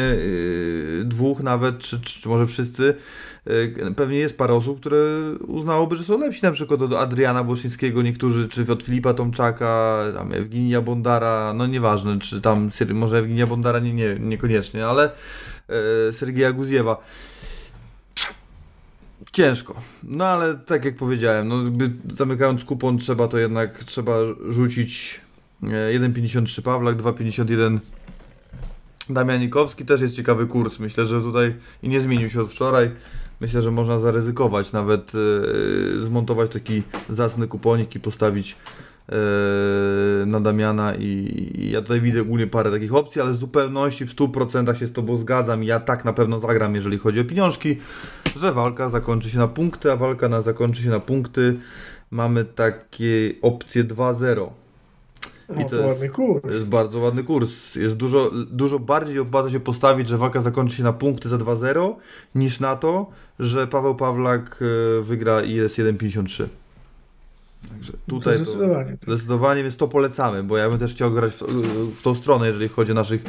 dwóch nawet, czy, czy, czy może wszyscy, E, pewnie jest parę osób, które uznałoby, że są lepsi, na przykład od Adriana Błoszyńskiego niektórzy, czy od Filipa Tomczaka, tam Ewginia Bondara, no nieważne, czy tam może Ewginia Bondara nie, nie, niekoniecznie, ale e, Sergieja Guziewa. Ciężko. No ale tak jak powiedziałem, no zamykając kupon trzeba to jednak trzeba rzucić 1,53 e, Pawlak, 2,51 Damianikowski. Też jest ciekawy kurs. Myślę, że tutaj i nie zmienił się od wczoraj myślę, że można zaryzykować, nawet yy, zmontować taki zacny kuponik i postawić yy, na Damiana i, i, ja tutaj widzę ogólnie parę takich opcji, ale w zupełności w 100% się z Tobą zgadzam ja tak na pewno zagram, jeżeli chodzi o pieniążki, że walka zakończy się na punkty, a walka na, zakończy się na punkty. Mamy takie opcje 2-0. I to, jest, ładny kurs. jest bardzo ładny kurs. Jest dużo, dużo bardziej opłaca się postawić, że walka zakończy się na punkty za 2-0, niż na to, że Paweł Pawlak e, wygra i jest 1,53. Także tutaj to zdecydowanie. To, zdecydowanie, więc to polecamy, bo ja bym też chciał grać w, w tą stronę, jeżeli chodzi o naszych,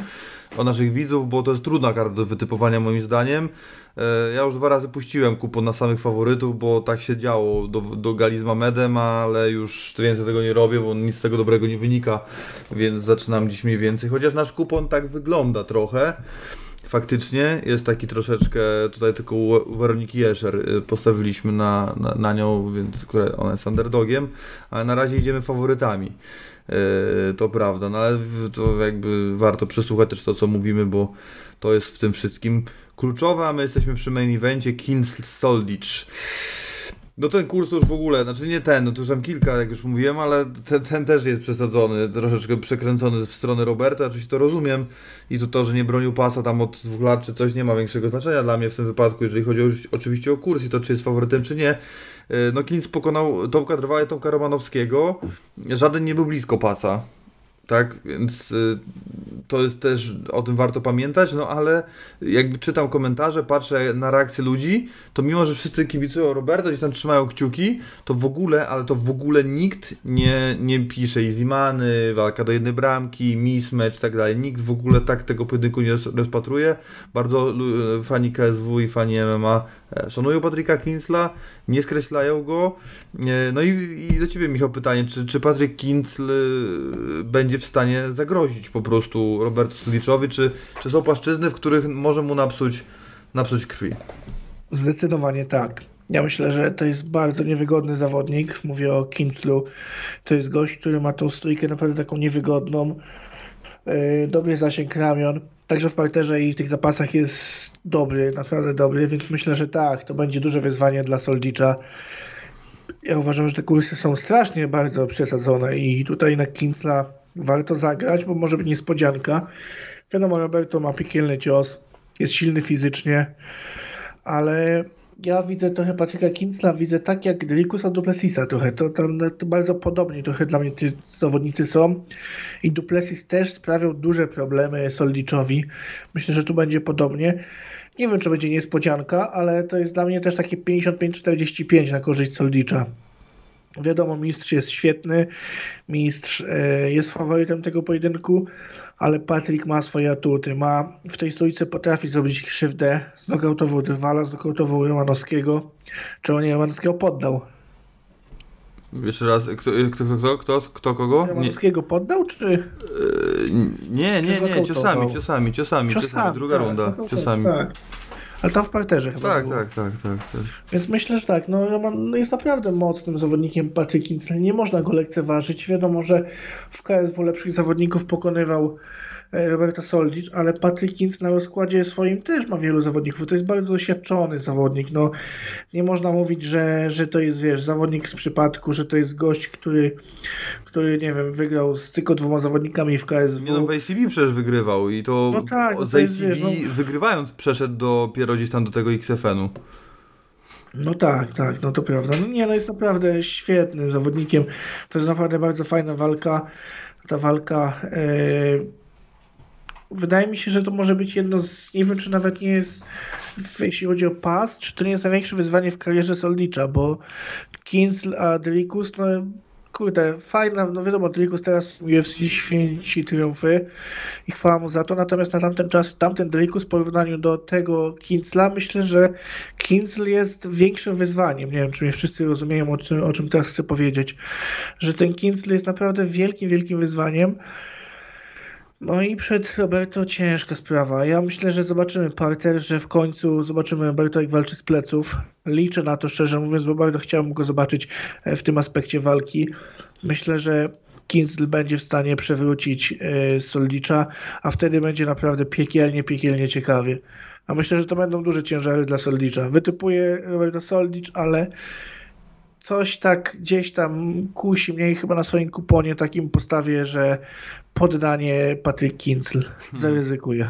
o naszych widzów, bo to jest trudna karta do wytypowania moim zdaniem. E, ja już dwa razy puściłem kupon na samych faworytów, bo tak się działo do, do gali z Mamedem, ale już więcej tego nie robię, bo nic z tego dobrego nie wynika, więc zaczynam dziś mniej więcej. Chociaż nasz kupon tak wygląda trochę. Faktycznie jest taki troszeczkę, tutaj tylko u Weroniki Jeszer y, postawiliśmy na, na, na nią, więc która ona jest underdogiem, ale na razie idziemy faworytami. Yy, to prawda, no ale to jakby warto przesłuchać też to, co mówimy, bo to jest w tym wszystkim kluczowe, a my jesteśmy przy main evencie Soldicz. No ten kurs już w ogóle, znaczy nie ten, no to już tam kilka, jak już mówiłem, ale ten, ten też jest przesadzony, troszeczkę przekręcony w stronę Roberta, oczywiście to rozumiem. I tu to, że nie bronił pasa tam od dwóch lat czy coś nie ma większego znaczenia dla mnie w tym wypadku, jeżeli chodzi o, oczywiście o kurs i to czy jest faworytem czy nie. E, no Kins pokonał Tomka Drwala i Tomka Romanowskiego, żaden nie był blisko pasa, tak, więc y, to jest też, o tym warto pamiętać, no ale jakby czytam komentarze, patrzę na reakcję ludzi, to mimo, że wszyscy kibicują Roberto, gdzieś tam trzymają kciuki, to w ogóle, ale to w ogóle nikt nie, nie pisze Izimany, walka do jednej bramki, mismatch i tak dalej, nikt w ogóle tak tego pojedynku nie rozpatruje, bardzo fani KSW i fani MMA szanują Patryka Kinsla, nie skreślają go, e, no i, i do Ciebie Michał pytanie, czy, czy Patryk Kinsl e, będzie w stanie zagrozić po prostu Roberto Sliczowi, czy, czy są płaszczyzny, w których może mu napsuć, napsuć krwi? Zdecydowanie tak. Ja myślę, że to jest bardzo niewygodny zawodnik. Mówię o Kinslu. To jest gość, który ma tą stójkę naprawdę taką niewygodną. Yy, dobry zasięg ramion. Także w parterze i w tych zapasach jest dobry, naprawdę dobry, więc myślę, że tak, to będzie duże wyzwanie dla Soldicza. Ja uważam, że te kursy są strasznie bardzo przesadzone i tutaj na Kinsla warto zagrać, bo może być niespodzianka. Wiadomo, Roberto ma piekielny cios, jest silny fizycznie, ale ja widzę trochę Patryka Kinsla, widzę tak jak Drikusa Duplessisa trochę, to tam bardzo podobnie trochę dla mnie ci zawodnicy są i Duplessis też sprawiał duże problemy Soldiczowi. Myślę, że tu będzie podobnie. Nie wiem, czy będzie niespodzianka, ale to jest dla mnie też takie 55-45 na korzyść Soldicza. Wiadomo, mistrz jest świetny, mistrz e, jest faworytem tego pojedynku, ale Patryk ma swoje atuty. Ma w tej stójce potrafi zrobić krzywdę, znokautował Drwala, znokautował Romanowskiego. Czy on Romanowskiego poddał? Jeszcze raz, kto, kto, kto, kto, kto kogo? Romanowskiego poddał, czy... Yy, nie, nie, nie, ciosami, ciosami, ciosami, ciosami, druga tak, runda, ciosami. Tak. Ale tam w parterze chyba Tak, było. tak, tak, tak, tak. Więc myślę, że tak, no Roman no jest naprawdę mocnym zawodnikiem Patryk Kincel, nie można go lekceważyć. Wiadomo, że w KSW lepszych zawodników pokonywał Roberta Soldic, ale Patryk Kinc na rozkładzie swoim też ma wielu zawodników. To jest bardzo doświadczony zawodnik. No, nie można mówić, że, że to jest, wiesz, zawodnik z przypadku, że to jest gość, który, który nie wiem, wygrał z tylko dwoma zawodnikami w KSW. Nie no, w ACB przecież wygrywał i to, No tak, no z to jest, ACB wiesz, no- wygrywając przeszedł dopiero gdzieś tam do tego XFN-u. No tak, tak, no to prawda. No nie, no jest naprawdę świetnym zawodnikiem. To jest naprawdę bardzo fajna walka. Ta walka. e, wydaje mi się, że to może być jedno z. Nie wiem, czy nawet nie jest. Jeśli chodzi o pas, czy to nie jest największe wyzwanie w karierze Soldicza, bo Kinsl a Drikus, no kurde, fajna, no wiadomo, Drikus teraz UFC święci triumfy i chwała mu za to, natomiast na tamten czas, tamten Drikus w porównaniu do tego Kinsla, myślę, że Kinsl jest większym wyzwaniem. Nie wiem, czy mnie wszyscy rozumieją, o czym, o czym teraz chcę powiedzieć, że ten Kinsl jest naprawdę wielkim, wielkim wyzwaniem. No i przed Roberto ciężka sprawa. Ja myślę, że zobaczymy parter, że w końcu zobaczymy Roberto jak walczy z pleców. Liczę na to szczerze mówiąc, bo bardzo chciałbym go zobaczyć e, w tym aspekcie walki. Myślę, że Kinsl będzie w stanie przewrócić e, Soldicza, a wtedy będzie naprawdę piekielnie, piekielnie ciekawie. A myślę, że to będą duże ciężary dla Soldicza. Wytypuję Roberto Soldicz, ale coś tak gdzieś tam kusi mnie i chyba na swoim kuponie takim postawię, że poddanie Patryk Kinsl. Zaryzykuję.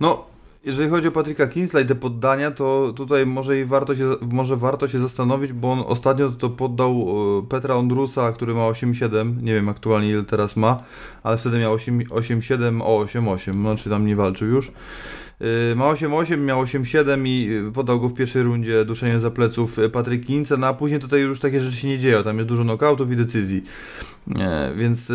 No, jeżeli chodzi o Patryka Kinsla i te poddania, to tutaj może i warto się, może warto się zastanowić, bo on ostatnio to poddał e, Petra Ondrusa, który ma 8,7, nie wiem aktualnie ile teraz ma, ale wtedy miał 8 8,7 o 8,8, no czy tam nie walczył już. Yy, Ma 8,8, miał 8,7 i yy, podał go w pierwszej rundzie duszeniem za pleców yy, Patryk Kince, no a później tutaj już takie rzeczy się nie dzieją, tam jest dużo nokautów i decyzji. Nie, więc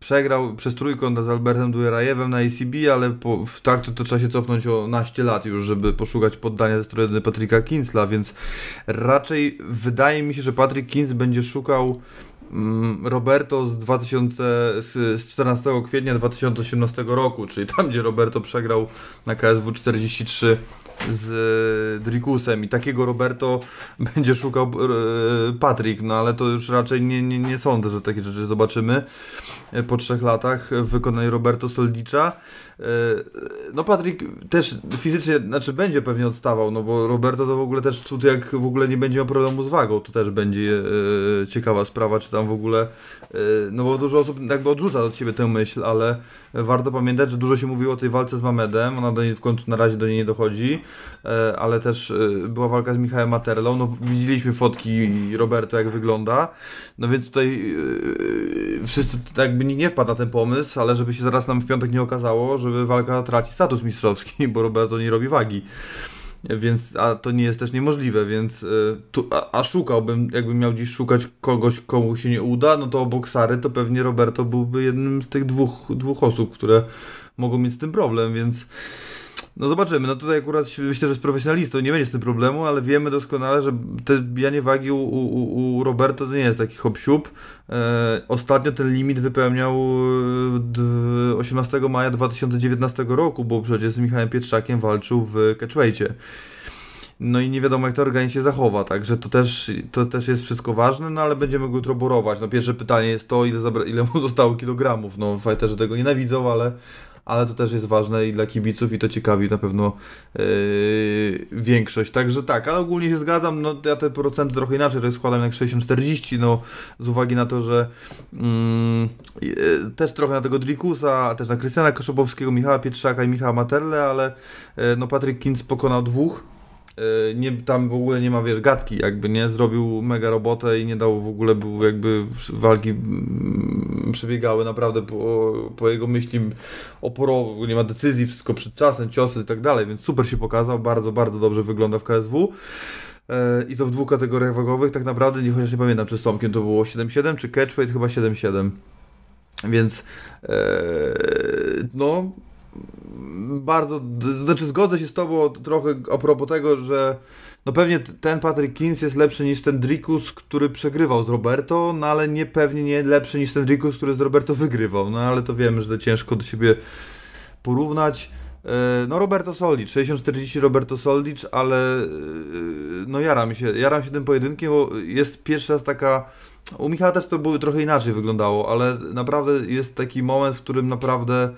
przegrał przez trójkąt z Albertem Duerajewem na ACB, ale po, w tak to, trzeba się cofnąć o naście lat już, żeby poszukać poddania ze strony Patryka Kinsla, więc raczej wydaje mi się, że Patryk Kins będzie szukał Roberto z 2000, z, z 14 kwietnia 2018 roku, czyli tam, gdzie Roberto przegrał na KSW 43 z Drikusem i takiego Roberto będzie szukał e, Patrick, no ale to już raczej nie, nie, nie sądzę, że takie rzeczy zobaczymy po trzech latach w wykonaniu Roberto Soldicza. No Patryk też fizycznie, znaczy będzie pewnie odstawał, no bo Roberto to w ogóle też cud jak w ogóle nie będzie miał problemu z wagą, to też będzie ciekawa sprawa, czy tam w ogóle, no bo dużo osób jakby odrzuca od siebie tę myśl, ale warto pamiętać, że dużo się mówiło o tej walce z Mamedem, ona do niej w końcu na razie do niej nie dochodzi, ale też była walka z Michałem Materlą, no widzieliśmy fotki Roberto jak wygląda, no więc tutaj wszyscy jakby nikt nie wpadł na ten pomysł, ale żeby się zaraz nam w piątek nie okazało, żeby walka traci status mistrzowski, bo Roberto nie robi wagi. Więc, a to nie jest też niemożliwe, więc y, tu, a, a, szukałbym, jakbym miał dziś szukać kogoś, komu się nie uda, no to Boksary to pewnie Roberto byłby jednym z tych dwóch, dwóch osób, które mogą mieć z tym problem, więc no zobaczymy, no tutaj akurat myślę, że z profesjonalistą nie będzie z tym problemu, ale wiemy doskonale, że te bijanie wagi u, u, u Roberto to nie jest taki hop e, Ostatnio ten limit wypełniał 18 e, maja 2019 roku, bo przecież z Michałem Pietrzakiem walczył w catchweightie. No i nie wiadomo, jak ten organizm się zachowa, także to też, to też jest wszystko ważne, no ale będziemy go jutro borować. No pierwsze pytanie jest to, ile, ile mu zostało kilogramów. No fighterzy tego nienawidzą, ale, ale to też jest ważne i dla kibiców i to ciekawi na pewno yy, większość. Także tak, ale ogólnie się zgadzam, no ja te procenty trochę inaczej rozkładam jak 60-40, no z uwagi na to, że yy, też trochę na tego Drikusa, też na Krystiana Koszobowskiego, Michała Pietrzaka i Michała Materle, ale yy, no Patryk Kins pokonał dwóch, nie, tam w ogóle nie ma, wiesz, gadki, jakby, nie? Zrobił mega robotę i nie dał w ogóle, był jakby walki mm, przebiegały naprawdę po, po jego myśli oporowo, nie ma decyzji, wszystko przed czasem, ciosy i tak dalej, więc super się pokazał, bardzo, bardzo dobrze wygląda w KSW. E, I to w dwóch kategoriach wagowych, tak naprawdę, nie, chociaż nie pamiętam, czy z to było 7-7, czy catchweight chyba 7-7. Więc, e, no, bardzo, znaczy zgodzę się z tobą trochę a propos tego, że no pewnie ten Patrick Kins jest lepszy niż ten Dricus, który przegrywał z Roberto, no ale nie pewnie nie lepszy niż ten Dricus, który z Roberto wygrywał, no ale to wiemy, że to ciężko do siebie porównać. E, no Roberto Soldic, 60-40 Roberto Soldic, ale e, no jaram się, jaram się tym pojedynkiem, bo jest pierwsza raz taka, u Michała też to było trochę inaczej wyglądało, ale naprawdę jest taki moment, w którym naprawdę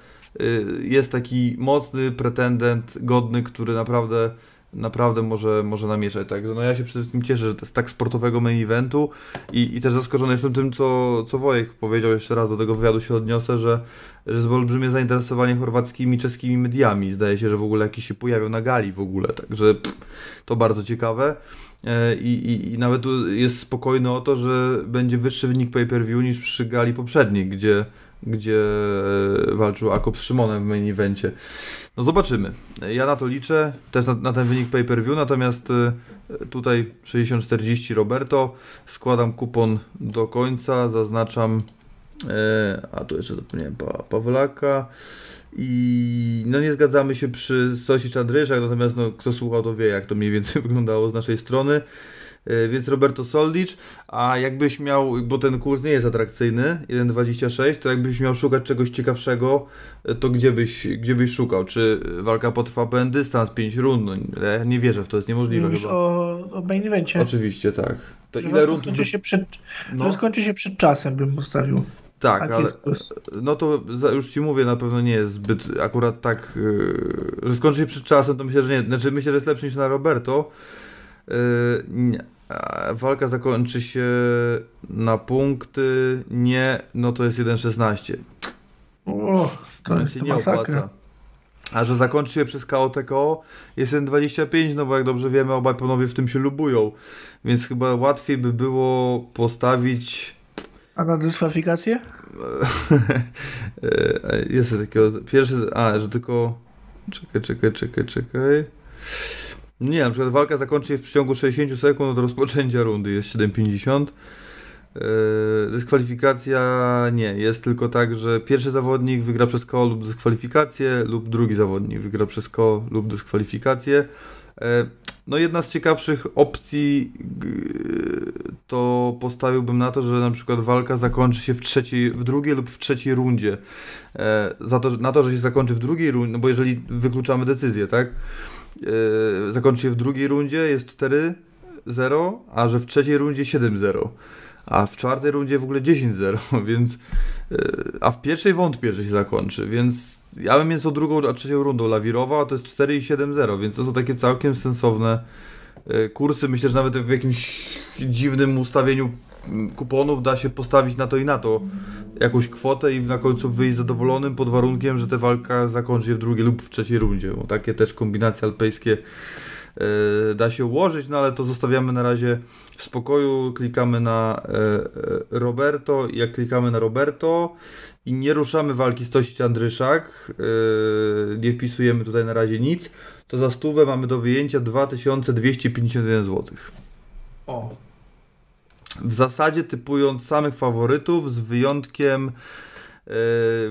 jest taki mocny pretendent, godny, który naprawdę naprawdę może, może namieszać. Także no ja się przede wszystkim cieszę, że to jest tak sportowego main eventu i, i też zaskoczony jestem tym, co, co Wojek powiedział jeszcze raz, do tego wywiadu się odniosę, że, że jest olbrzymie zainteresowanie chorwackimi, czeskimi mediami. Zdaje się, że w ogóle jakiś się pojawią na gali w ogóle, także pff, to bardzo ciekawe. E, I, i, I nawet jest spokojny o to, że będzie wyższy wynik pay-per-view niż przy gali poprzedniej, gdzie gdzie e, walczył Akop z Szymonem w main evencie. No zobaczymy. Ja na to liczę, też na, na ten wynik pay-per-view, natomiast e, tutaj 60-40 Roberto, składam kupon do końca, zaznaczam, e, a tu jeszcze zapomniałem pa, Pawlaka, i no nie zgadzamy się przy Stosi Czandryszak, natomiast no, kto słuchał to wie jak to mniej więcej wyglądało z naszej strony. E, więc Roberto Soldic, a jakbyś miał, bo ten kurs nie jest atrakcyjny, 1,26, to jakbyś miał szukać czegoś ciekawszego, e, to gdzie byś, gdzie byś szukał? Czy walka potrwa pełen dystans, 5 rund? No, ja nie wierzę w to, jest niemożliwe Mówisz chyba. o, o main evencie. Oczywiście, tak. To że ile rund? Skończy się przed, no. skończy się przed czasem, bym postawił. Tak, ale no to już ci mówię, na pewno nie jest zbyt akurat tak, yy, że skończy się przed czasem, to myślę, że nie. Znaczy myślę, że jest lepszy niż na Roberto. Yy, nie, walka zakończy się na punkty, nie, no to jest 1.16. O, to Więc się nie masakra. opłaca. A że zakończy się przez KOTKO jest 1.25, no bo jak dobrze wiemy, obaj panowie w tym się lubują. Więc chyba łatwiej by było postawić. A na dyskwalifikację? jest takiego. Pierwszy. A, że tylko. Czekaj, czekaj, czekaj, czekaj. Nie, na przykład walka zakończy się w przeciągu 60 sekund od rozpoczęcia rundy, jest 7,50. Yy, dyskwalifikacja nie, jest tylko tak, że pierwszy zawodnik wygra przez koło lub dyskwalifikację, lub drugi zawodnik wygra przez koło lub dyskwalifikację. Yy, no jedna z ciekawszych opcji to postawiłbym na to, że na przykład walka zakończy się w trzeciej, w drugiej lub w trzeciej rundzie. Yy, za to, na to, że się zakończy w drugiej rundzie, no bo jeżeli wykluczamy decyzję, tak? Yy, zakończy się w drugiej rundzie, jest 4-0, a że w trzeciej rundzie 7-0. A w czwartej rundzie w ogóle 10-0, więc. Yy, a w pierwszej wątpię, że się zakończy, więc ja bym między drugą a trzecią rundą lawirował, a to jest 4 i 7-0, więc to są takie całkiem sensowne yy, kursy. Myślę, że nawet w jakimś dziwnym ustawieniu kuponów da się postawić na to i na to jakąś kwotę i na końcu wyjść zadowolonym pod warunkiem, że ta walka zakończy się w drugiej lub w trzeciej rundzie. Bo takie też kombinacje alpejskie e, da się ułożyć, no ale to zostawiamy na razie w spokoju. Klikamy na e, e, Roberto i jak klikamy na Roberto i nie ruszamy walki Stosić Andryszak, nie wpisujemy tutaj na razie nic, to za stówę mamy do wyjęcia 2251 zł. O, W zasadzie typując samych faworytów z wyjątkiem e,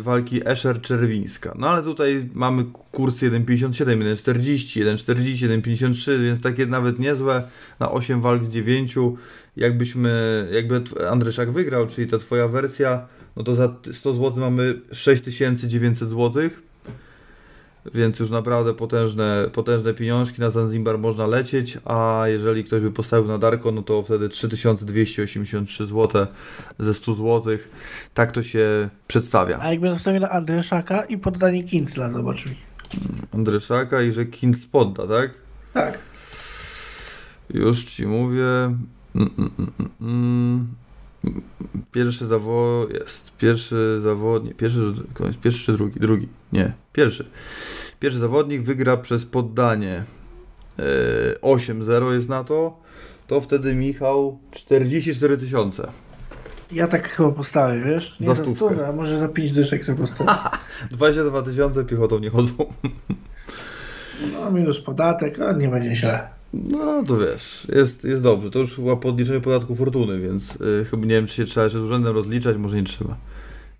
walki Escher-Czerwińska. No ale tutaj mamy kurs 1,57, 1,40, 1,40, 1,53, więc takie nawet niezłe na 8 walk z 9. Jakbyśmy, jakby Andryszak wygrał, czyli ta twoja wersja, no to za 100 zł mamy 6900 zł. Więc już naprawdę potężne, potężne pieniążki na Zanzibar można lecieć, a jeżeli ktoś by postawił na Darko, no to wtedy 3283 zł ze 100 zł. Tak to się przedstawia. a jakby zostawił na Andryszaka i poddanie Kincla, zobaczyli. Andryszaka i że Kinc podda, tak? Tak. Już ci mówię. Mm, mm, mm, mm, mm. Pierwszy zawod jest. Pierwszy zawodnik. Pierwszy, koniec, pierwszy czy drugi? Drugi. Nie. Pierwszy. Pierwszy zawodnik wygra przez poddanie. E, 8-0 jest na to. To wtedy Michał 44 tysiące. Ja tak chyba postawię, wiesz? Nie Za za stówę, a może za 5 dyszek sobie postawię. 22 tysiące piechotą nie chodzą. No minus podatek, a nie będzie źle. No to wiesz, jest, jest dobrze. To już chyba po odliczeniu podatku fortuny, więc y, chyba nie wiem, czy się trzeba jeszcze z urzędem rozliczać, może nie trzeba.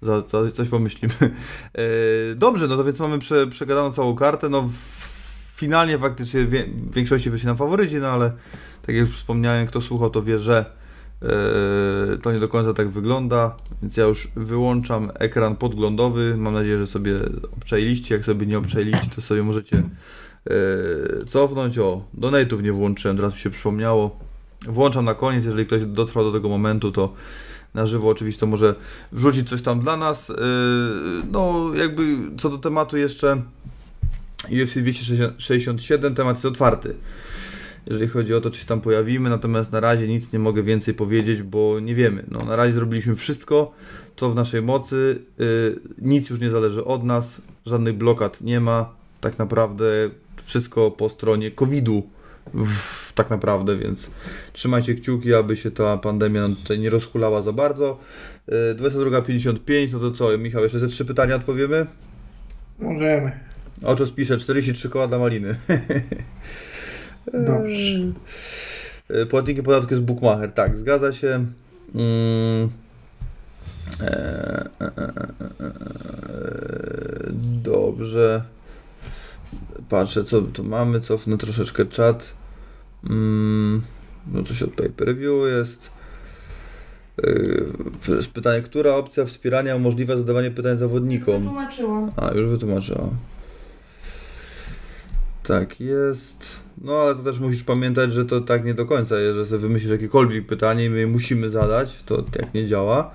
Za, za coś pomyślimy. E, dobrze, no to więc mamy prze, przegadaną całą kartę. No finalnie faktycznie wie, w większości wyszli nam faworyci, no ale tak jak już wspomniałem, kto słuchał, to wie, że e, to nie do końca tak wygląda, więc ja już wyłączam ekran podglądowy. Mam nadzieję, że sobie obczajliście. Jak sobie nie obczajliście, to sobie możecie cofnąć. O, donate'ów nie włączyłem, teraz mi się przypomniało. Włączam na koniec, jeżeli ktoś dotrwał do tego momentu, to na żywo oczywiście to może wrzucić coś tam dla nas. Yy, No, jakby co do tematu jeszcze UFC 267, temat jest otwarty. Jeżeli chodzi o to, czy się tam pojawimy, natomiast na razie nic nie mogę więcej powiedzieć, bo nie wiemy. No, na razie zrobiliśmy wszystko, co w naszej mocy. Yy, Nic już nie zależy od nas, żadnych blokad nie ma. Tak naprawdę wszystko po stronie COVID-u w, tak naprawdę, więc trzymajcie kciuki, aby się ta pandemia tutaj nie rozhulała za bardzo. Yy, 22.55, no to co, Michał, jeszcze ze trzy pytania odpowiemy? Możemy. Oczy spiszę, 43 koła dla maliny. Dobrze. Yy, Płatnikiem podatku jest Bookmacher, tak, zgadza się. Mm. Eee, e, e, e, e, e, Dobrze. Patrzę, co tu mamy. Cofnę troszeczkę czat. Mm. No coś od pay per view jest. Yy, jest pytanie, która opcja wspierania umożliwia zadawanie pytań zawodnikom? Tłumaczyłam. A, już wytłumaczyłam. Tak jest. No ale to też musisz pamiętać, że to tak nie do końca jest, że sobie wymyślisz jakiekolwiek pytanie i my je musimy zadać. To tak nie działa.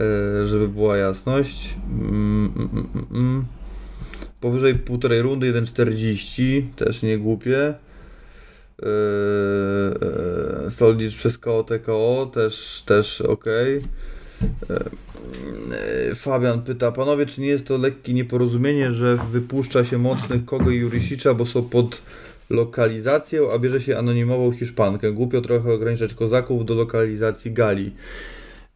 E, żeby była jasność. Mm, mm, mm, mm, mm. Powyżej półtorej rundy 1,40 też nie głupie. Yy, Soldic przez KO TKO też, też ok. Yy, Fabian pyta, panowie, czy nie jest to lekkie nieporozumienie, że wypuszcza się mocnych Kogo i Jurisicza, bo są pod lokalizację, a bierze się anonimową Hiszpankę. Głupio trochę ograniczać kozaków do lokalizacji Gali.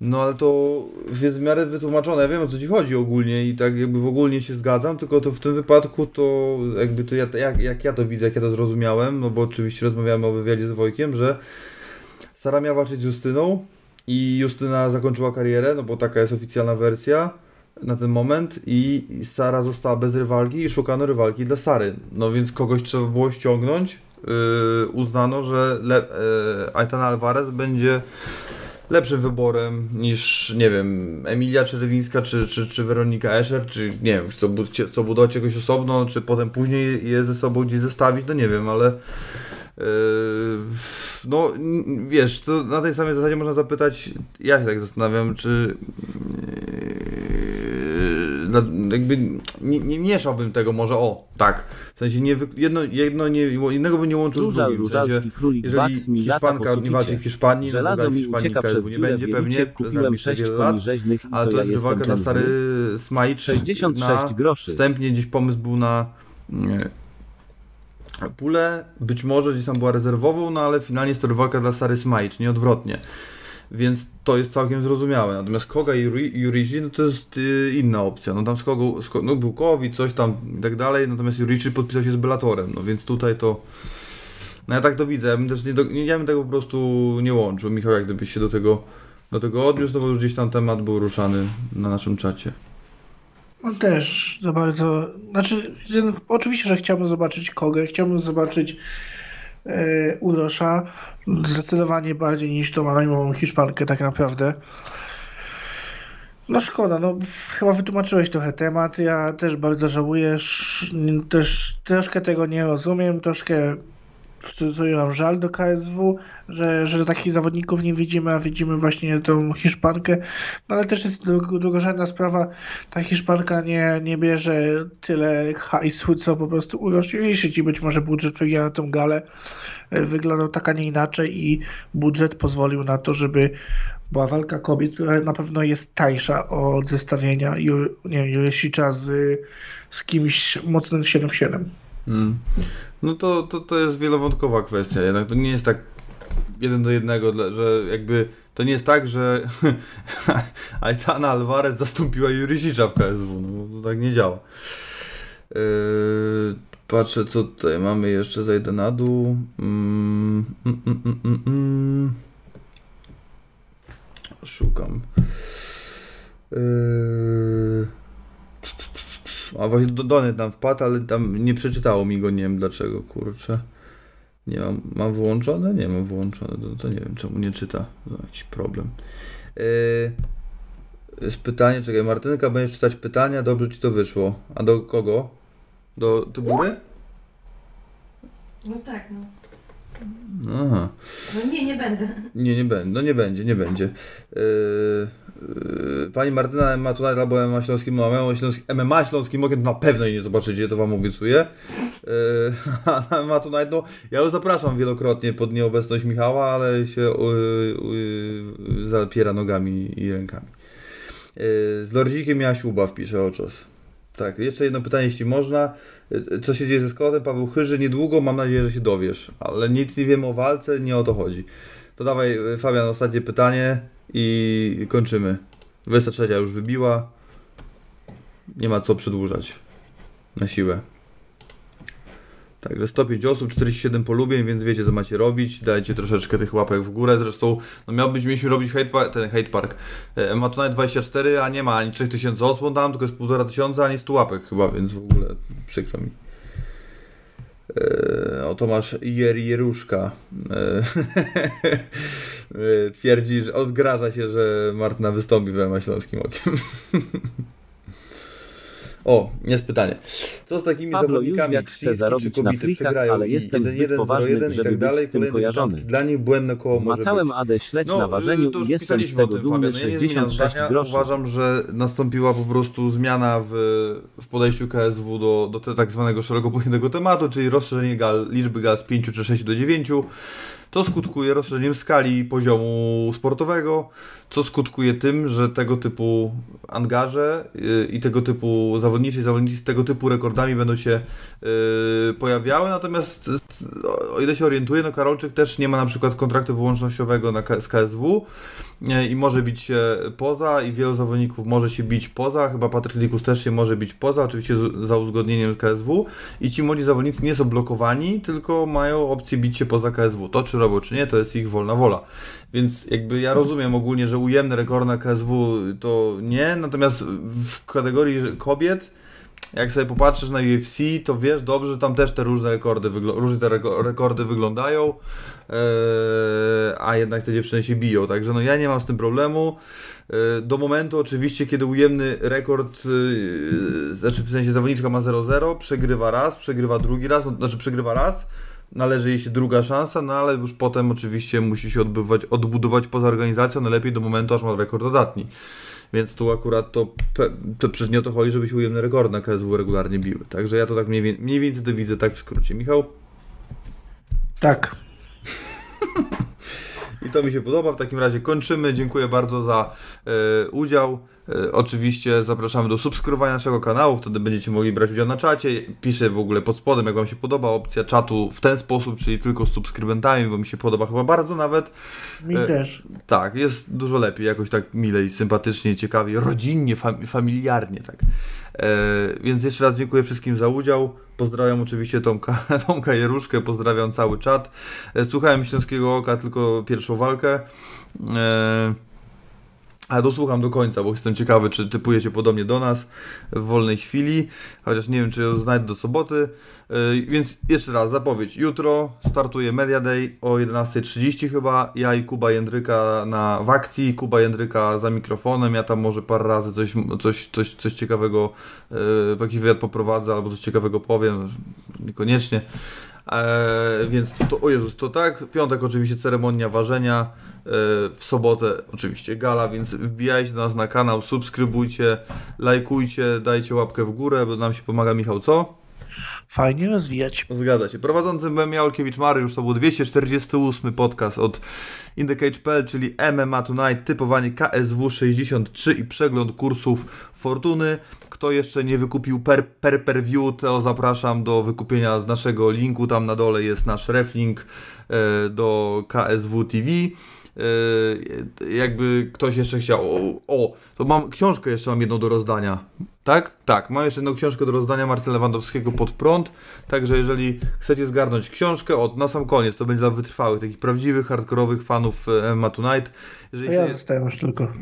No ale to jest w miarę wytłumaczone, ja wiem o co ci chodzi ogólnie i tak jakby w ogólnie się zgadzam, tylko to w tym wypadku to jakby to ja, jak, jak ja to widzę, jak ja to zrozumiałem, no bo oczywiście rozmawiamy o wywiadzie z Wojkiem, że Sara miała walczyć z Justyną i Justyna zakończyła karierę, no bo taka jest oficjalna wersja na ten moment i Sara została bez rywalki i szukano rywalki dla Sary. No więc kogoś trzeba było ściągnąć. Yy, uznano, że Le- yy, Aitana Alvarez będzie lepszym wyborem niż, nie wiem, Emilia Czerwińska czy, czy, czy Weronika Escher, czy nie wiem, co, co budować jakoś osobno, czy potem później je ze sobą gdzieś zestawić, no nie wiem, ale yy, no wiesz, to na tej samej zasadzie można zapytać, ja się tak zastanawiam, czy jakby nie, nie mieszałbym tego może, o, tak, w sensie nie, jedno, jedno nie, jednego bym nie łączył z drugim, w sensie, królik, jeżeli Hiszpanka nie walczy w Hiszpanii, no to w mi KSW przez nie będzie pewnie, przez kupiłem najbliższe 6 wiele koni lat, ale to to jest walka na stary. Smite. 66 na, groszy. Wstępnie gdzieś pomysł był na nie, pulę, być może gdzieś tam była rezerwową, no ale finalnie jest to walka dla Sary Smite, nie odwrotnie. Więc to jest całkiem zrozumiałe. Natomiast Koga i Jurishi, no to jest y, inna opcja. No tam z Kogą, z, Ko- no był COVID, coś tam i tak dalej, natomiast Jurishi podpisał się z Bellatorem, no więc tutaj to... No ja tak to widzę, ja bym też nie, do, ja bym tego po prostu nie łączył. Michał, jak gdybyś się do tego, do tego odniósł, no bo już gdzieś tam temat był ruszany na naszym czacie. No też za bardzo. Znaczy, oczywiście, że chciałbym zobaczyć Kogę, chciałbym zobaczyć Urosza. Zdecydowanie bardziej niż tą anonimową Hiszpankę, tak naprawdę. No szkoda, no chyba wytłumaczyłeś trochę temat. Ja też bardzo żałuję. Też troszkę tego nie rozumiem, troszkę w cudzysłowie żal do KSW, że, że takich zawodników nie widzimy, a widzimy właśnie tą Hiszpankę. No ale też jest dru- drugorzędna sprawa. Ta Hiszpanka nie, nie bierze tyle hajsu, co po prostu Urosz Juriszyć i być może budżet przegięła na tą galę e, wyglądał tak, a nie inaczej i budżet pozwolił na to, żeby była walka kobiet, która na pewno jest tańsza od zestawienia Ju- nie wiem, Jurysicza z, z kimś mocnym 7-7. Mm. No to, to, to jest wielowątkowa kwestia. Jednak to nie jest tak jeden do jednego, że jakby to nie jest tak, że Aitana Alvarez zastąpiła Jurisicza w KSW. No, to tak nie działa. Yy, patrzę, co tutaj mamy jeszcze. Zajdę na dół. Mm, mm, mm, mm, mm. Szukam. Yy... A właśnie do Dony tam wpadł, ale tam nie przeczytało mi go, nie wiem dlaczego, kurczę. Nie mam, mam wyłączone? Nie mam wyłączone, to, to nie wiem czemu nie czyta, to jakiś problem. Yy, jest pytanie, czekaj, Martynka, będziesz czytać pytania, dobrze ci to wyszło. A do kogo? Do Tybury? No tak, no. Aha. No nie, nie będę. Nie, nie będzie, no nie będzie, nie będzie. Yy, pani Martyna ma tutaj albo MMA Śląskim, no MMA Śląskim, MMA Śląskim Okiem na pewno jej nie zobaczycie, to wam obiecuję. Yy, a MMA Tonight, no ja już zapraszam wielokrotnie pod nieobecność Michała, ale się yy, yy, zapiera nogami i rękami. Yy, z Lordzikiem miała śluba, wpisze Oczos. Tak, jeszcze jedno pytanie, jeśli można. Y, Co się dzieje ze Scottem? Paweł Chyży, niedługo, mam nadzieję, że się dowiesz. Ale nic nie wiem o walce, nie o to chodzi. To dawaj, y, Fabian, ostatnie pytanie i kończymy. 23 już wybiła. Nie ma co przedłużać. Na siłę. Także 105 osób, 47 polubień, więc wiecie co macie robić. Dajcie troszeczkę tych łapek w górę. Zresztą no miał być, mieliśmy robić hate ten hate park. E, Ma tu nawet 24, a nie ma ani 3000 odsłon tam, tylko jest 1500, ani 100 łapek chyba, więc w ogóle przykro mi. E, o Tomasz Jer Jeruszka e, e, twierdzi, że odgraża się, że Martyna wystąpi w MMA Śląskim Okiem. O, jest pytanie. Co z takimi Pablo zawodnikami, Jóźwiak chce czy zarobić na kobiety frikach, przegrają ale jestem 1-1, zbyt poważny, 0-1 i żeby tak być dalej, z tym kolejne kojarzony. Dla nich błędne koło może być. Zmacałem Adę śledź na ważeniu i jestem z tego tym, dumny Fabian. Ja nie zmieniam 66 zdania. groszy. Uważam, że nastąpiła po prostu zmiana w, w podejściu KSW do, do tak zwanego szeroko pojętego tematu, czyli rozszerzenie gal, liczby gal z 5 czy 6 do 9. To skutkuje rozszerzeniem skali poziomu sportowego, co skutkuje tym, że tego typu angaże yy, i tego typu zawodniczy i zawodnicy z tego typu rekordami będą się yy, pojawiały. Natomiast o- ile się orientuję, no Karolczyk też nie ma na przykład kontraktu wyłącznościowego na z KSW nie, i może bić się poza i wielu zawodników może się bić poza, chyba Patryk Likus też się może bić poza, oczywiście za uzgodnieniem KSW i ci młodzi zawodnicy nie są blokowani, tylko mają opcję bić się poza KSW. To czy robią, czy nie, to jest ich wolna wola. Więc jakby ja rozumiem ogólnie, że ujemne rekordy na KSW to nie, natomiast w kategorii kobiet jak sobie popatrzysz na UFC, to wiesz dobrze, że tam też te różne rekordy, różne te reko- rekordy wyglądają, e, a jednak te dziewczyny się biją, także no ja nie mam z tym problemu. E, Do momentu oczywiście, kiedy ujemny rekord, e, znaczy w sensie zawodniczka ma 0-0, przegrywa raz, przegrywa drugi raz, no, znaczy przegrywa raz, należy jej się druga szansa, no ale już potem oczywiście musi się odbywać, odbudować poza organizacją, najlepiej do momentu, aż ma rekord dodatni. Więc tu akurat to, to przecież nie o to chodzi, żeby się ujemne rekordy na KSW regularnie biły. Także ja to tak mniej, mniej więcej to widzę tak w skrócie. Michał? Tak. I to mi się podoba. W takim razie kończymy. Dziękuję bardzo za e, udział. E, oczywiście zapraszamy do subskrybowania naszego kanału, wtedy będziecie mogli brać udział na czacie. Piszę w ogóle pod spodem, jak Wam się podoba opcja czatu w ten sposób, czyli tylko z subskrybentami, bo mi się podoba chyba bardzo nawet. Mi E, też. Tak, jest dużo lepiej, jakoś tak milej, sympatycznie, ciekawie, rodzinnie, fam- familiarnie, tak. E, więc jeszcze raz dziękuję wszystkim za udział. Pozdrawiam oczywiście Tomka, Tomka Jeruszkę, pozdrawiam cały czat. E, słuchałem Śląskiego Oka tylko pierwszą walkę. E, ale dosłucham do końca, bo jestem ciekawy, czy typujecie podobnie do nas w wolnej chwili, chociaż nie wiem, czy ją znajdę do soboty. Yy, Więc jeszcze raz, zapowiedź. Jutro startuje Media Day o 11.30 chyba. Ja i Kuba Jędryka na w akcji. Kuba Jędryka za mikrofonem. Ja tam może parę razy coś, coś, coś, coś ciekawego, yy, jakiś wywiad poprowadzę albo coś ciekawego powiem. Niekoniecznie. Eee, więc to, to, o Jezus, to tak. Piątek oczywiście ceremonia ważenia. Eee, w sobotę oczywiście gala, więc wbijajcie do nas na kanał, subskrybujcie, lajkujcie, dajcie łapkę w górę, bo nam się pomaga Michał, co? Fajnie rozwijać. Zgadza się. Prowadzącym byłem ja, Olkiewicz Mariusz, to był 248 podcast od InTheCage.pl, czyli MMA Tonight, typowanie KSW 63 i przegląd kursów Fortuny. Kto jeszcze nie wykupił per, per, per view, to zapraszam do wykupienia z naszego linku, tam na dole jest nasz reflink e, do KSW TV. E, jakby ktoś jeszcze chciał. O, o, to mam książkę jeszcze mam jedną do rozdania. Tak? Tak, mam jeszcze jedną książkę do rozdania Martyna Lewandowskiego pod prąd. Także jeżeli chcecie zgarnąć książkę, od na sam koniec, to będzie dla wytrwałych, takich prawdziwych, hardkorowych fanów e, MMA Tonight. Jeżeli ja się- zostałem już tylko.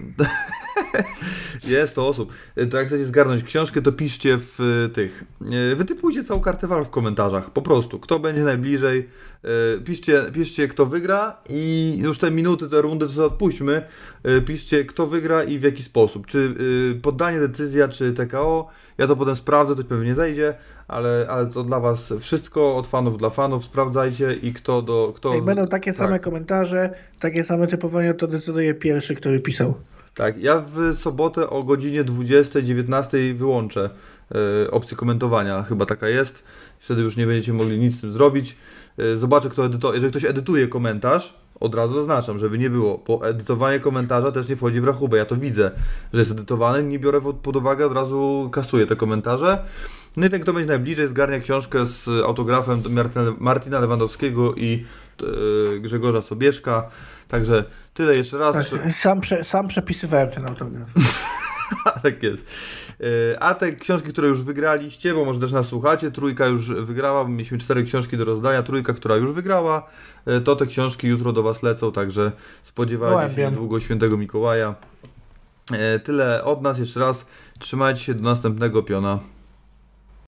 jest to osób. E, To jak chcecie zgarnąć książkę, to piszcie w e, tych. Wytypujcie całą kartę walk w komentarzach. Po prostu. Kto będzie najbliżej. Piszcie, piszcie kto wygra i już te minuty, te rundy to odpuśćmy. Piszcie kto wygra i w jaki sposób. Czy poddanie decyzja, czy Ja to potem sprawdzę, to pewnie zejdzie, ale, ale to dla was wszystko od fanów dla fanów. Sprawdzajcie i kto do. Kto, Jak będą takie tak. same komentarze, takie same typowania, to decyduje pierwszy, który pisał. Tak, ja w sobotę o godzinie 20-19 wyłączę e, opcję komentowania, chyba taka jest. Wtedy już nie będziecie mogli nic z tym zrobić. E, zobaczę, kto edytuje. Jeżeli ktoś edytuje komentarz, od razu zaznaczam, żeby nie było, bo edytowanie komentarza też nie wchodzi w rachubę. Ja to widzę, że jest edytowany, nie biorę pod- uwagę, od razu kasuję te komentarze. No i ten, kto będzie najbliżej, zgarnia książkę z autografem Martina- Martina Lewandowskiego i e, Grzegorza Sobieszka. Także tyle jeszcze raz. Tak, sam, prze, sam przepisywałem ten autograf. tak jest. E, A te książki, które już wygraliście, bo może też nas słuchacie, trójka już wygrała, bo mieliśmy cztery książki do rozdania, trójka, która już wygrała, e, to te książki jutro do Was lecą, także spodziewajcie się niedługo świętego Mikołaja. E, Tyle od nas, jeszcze raz, trzymajcie się, do następnego piona.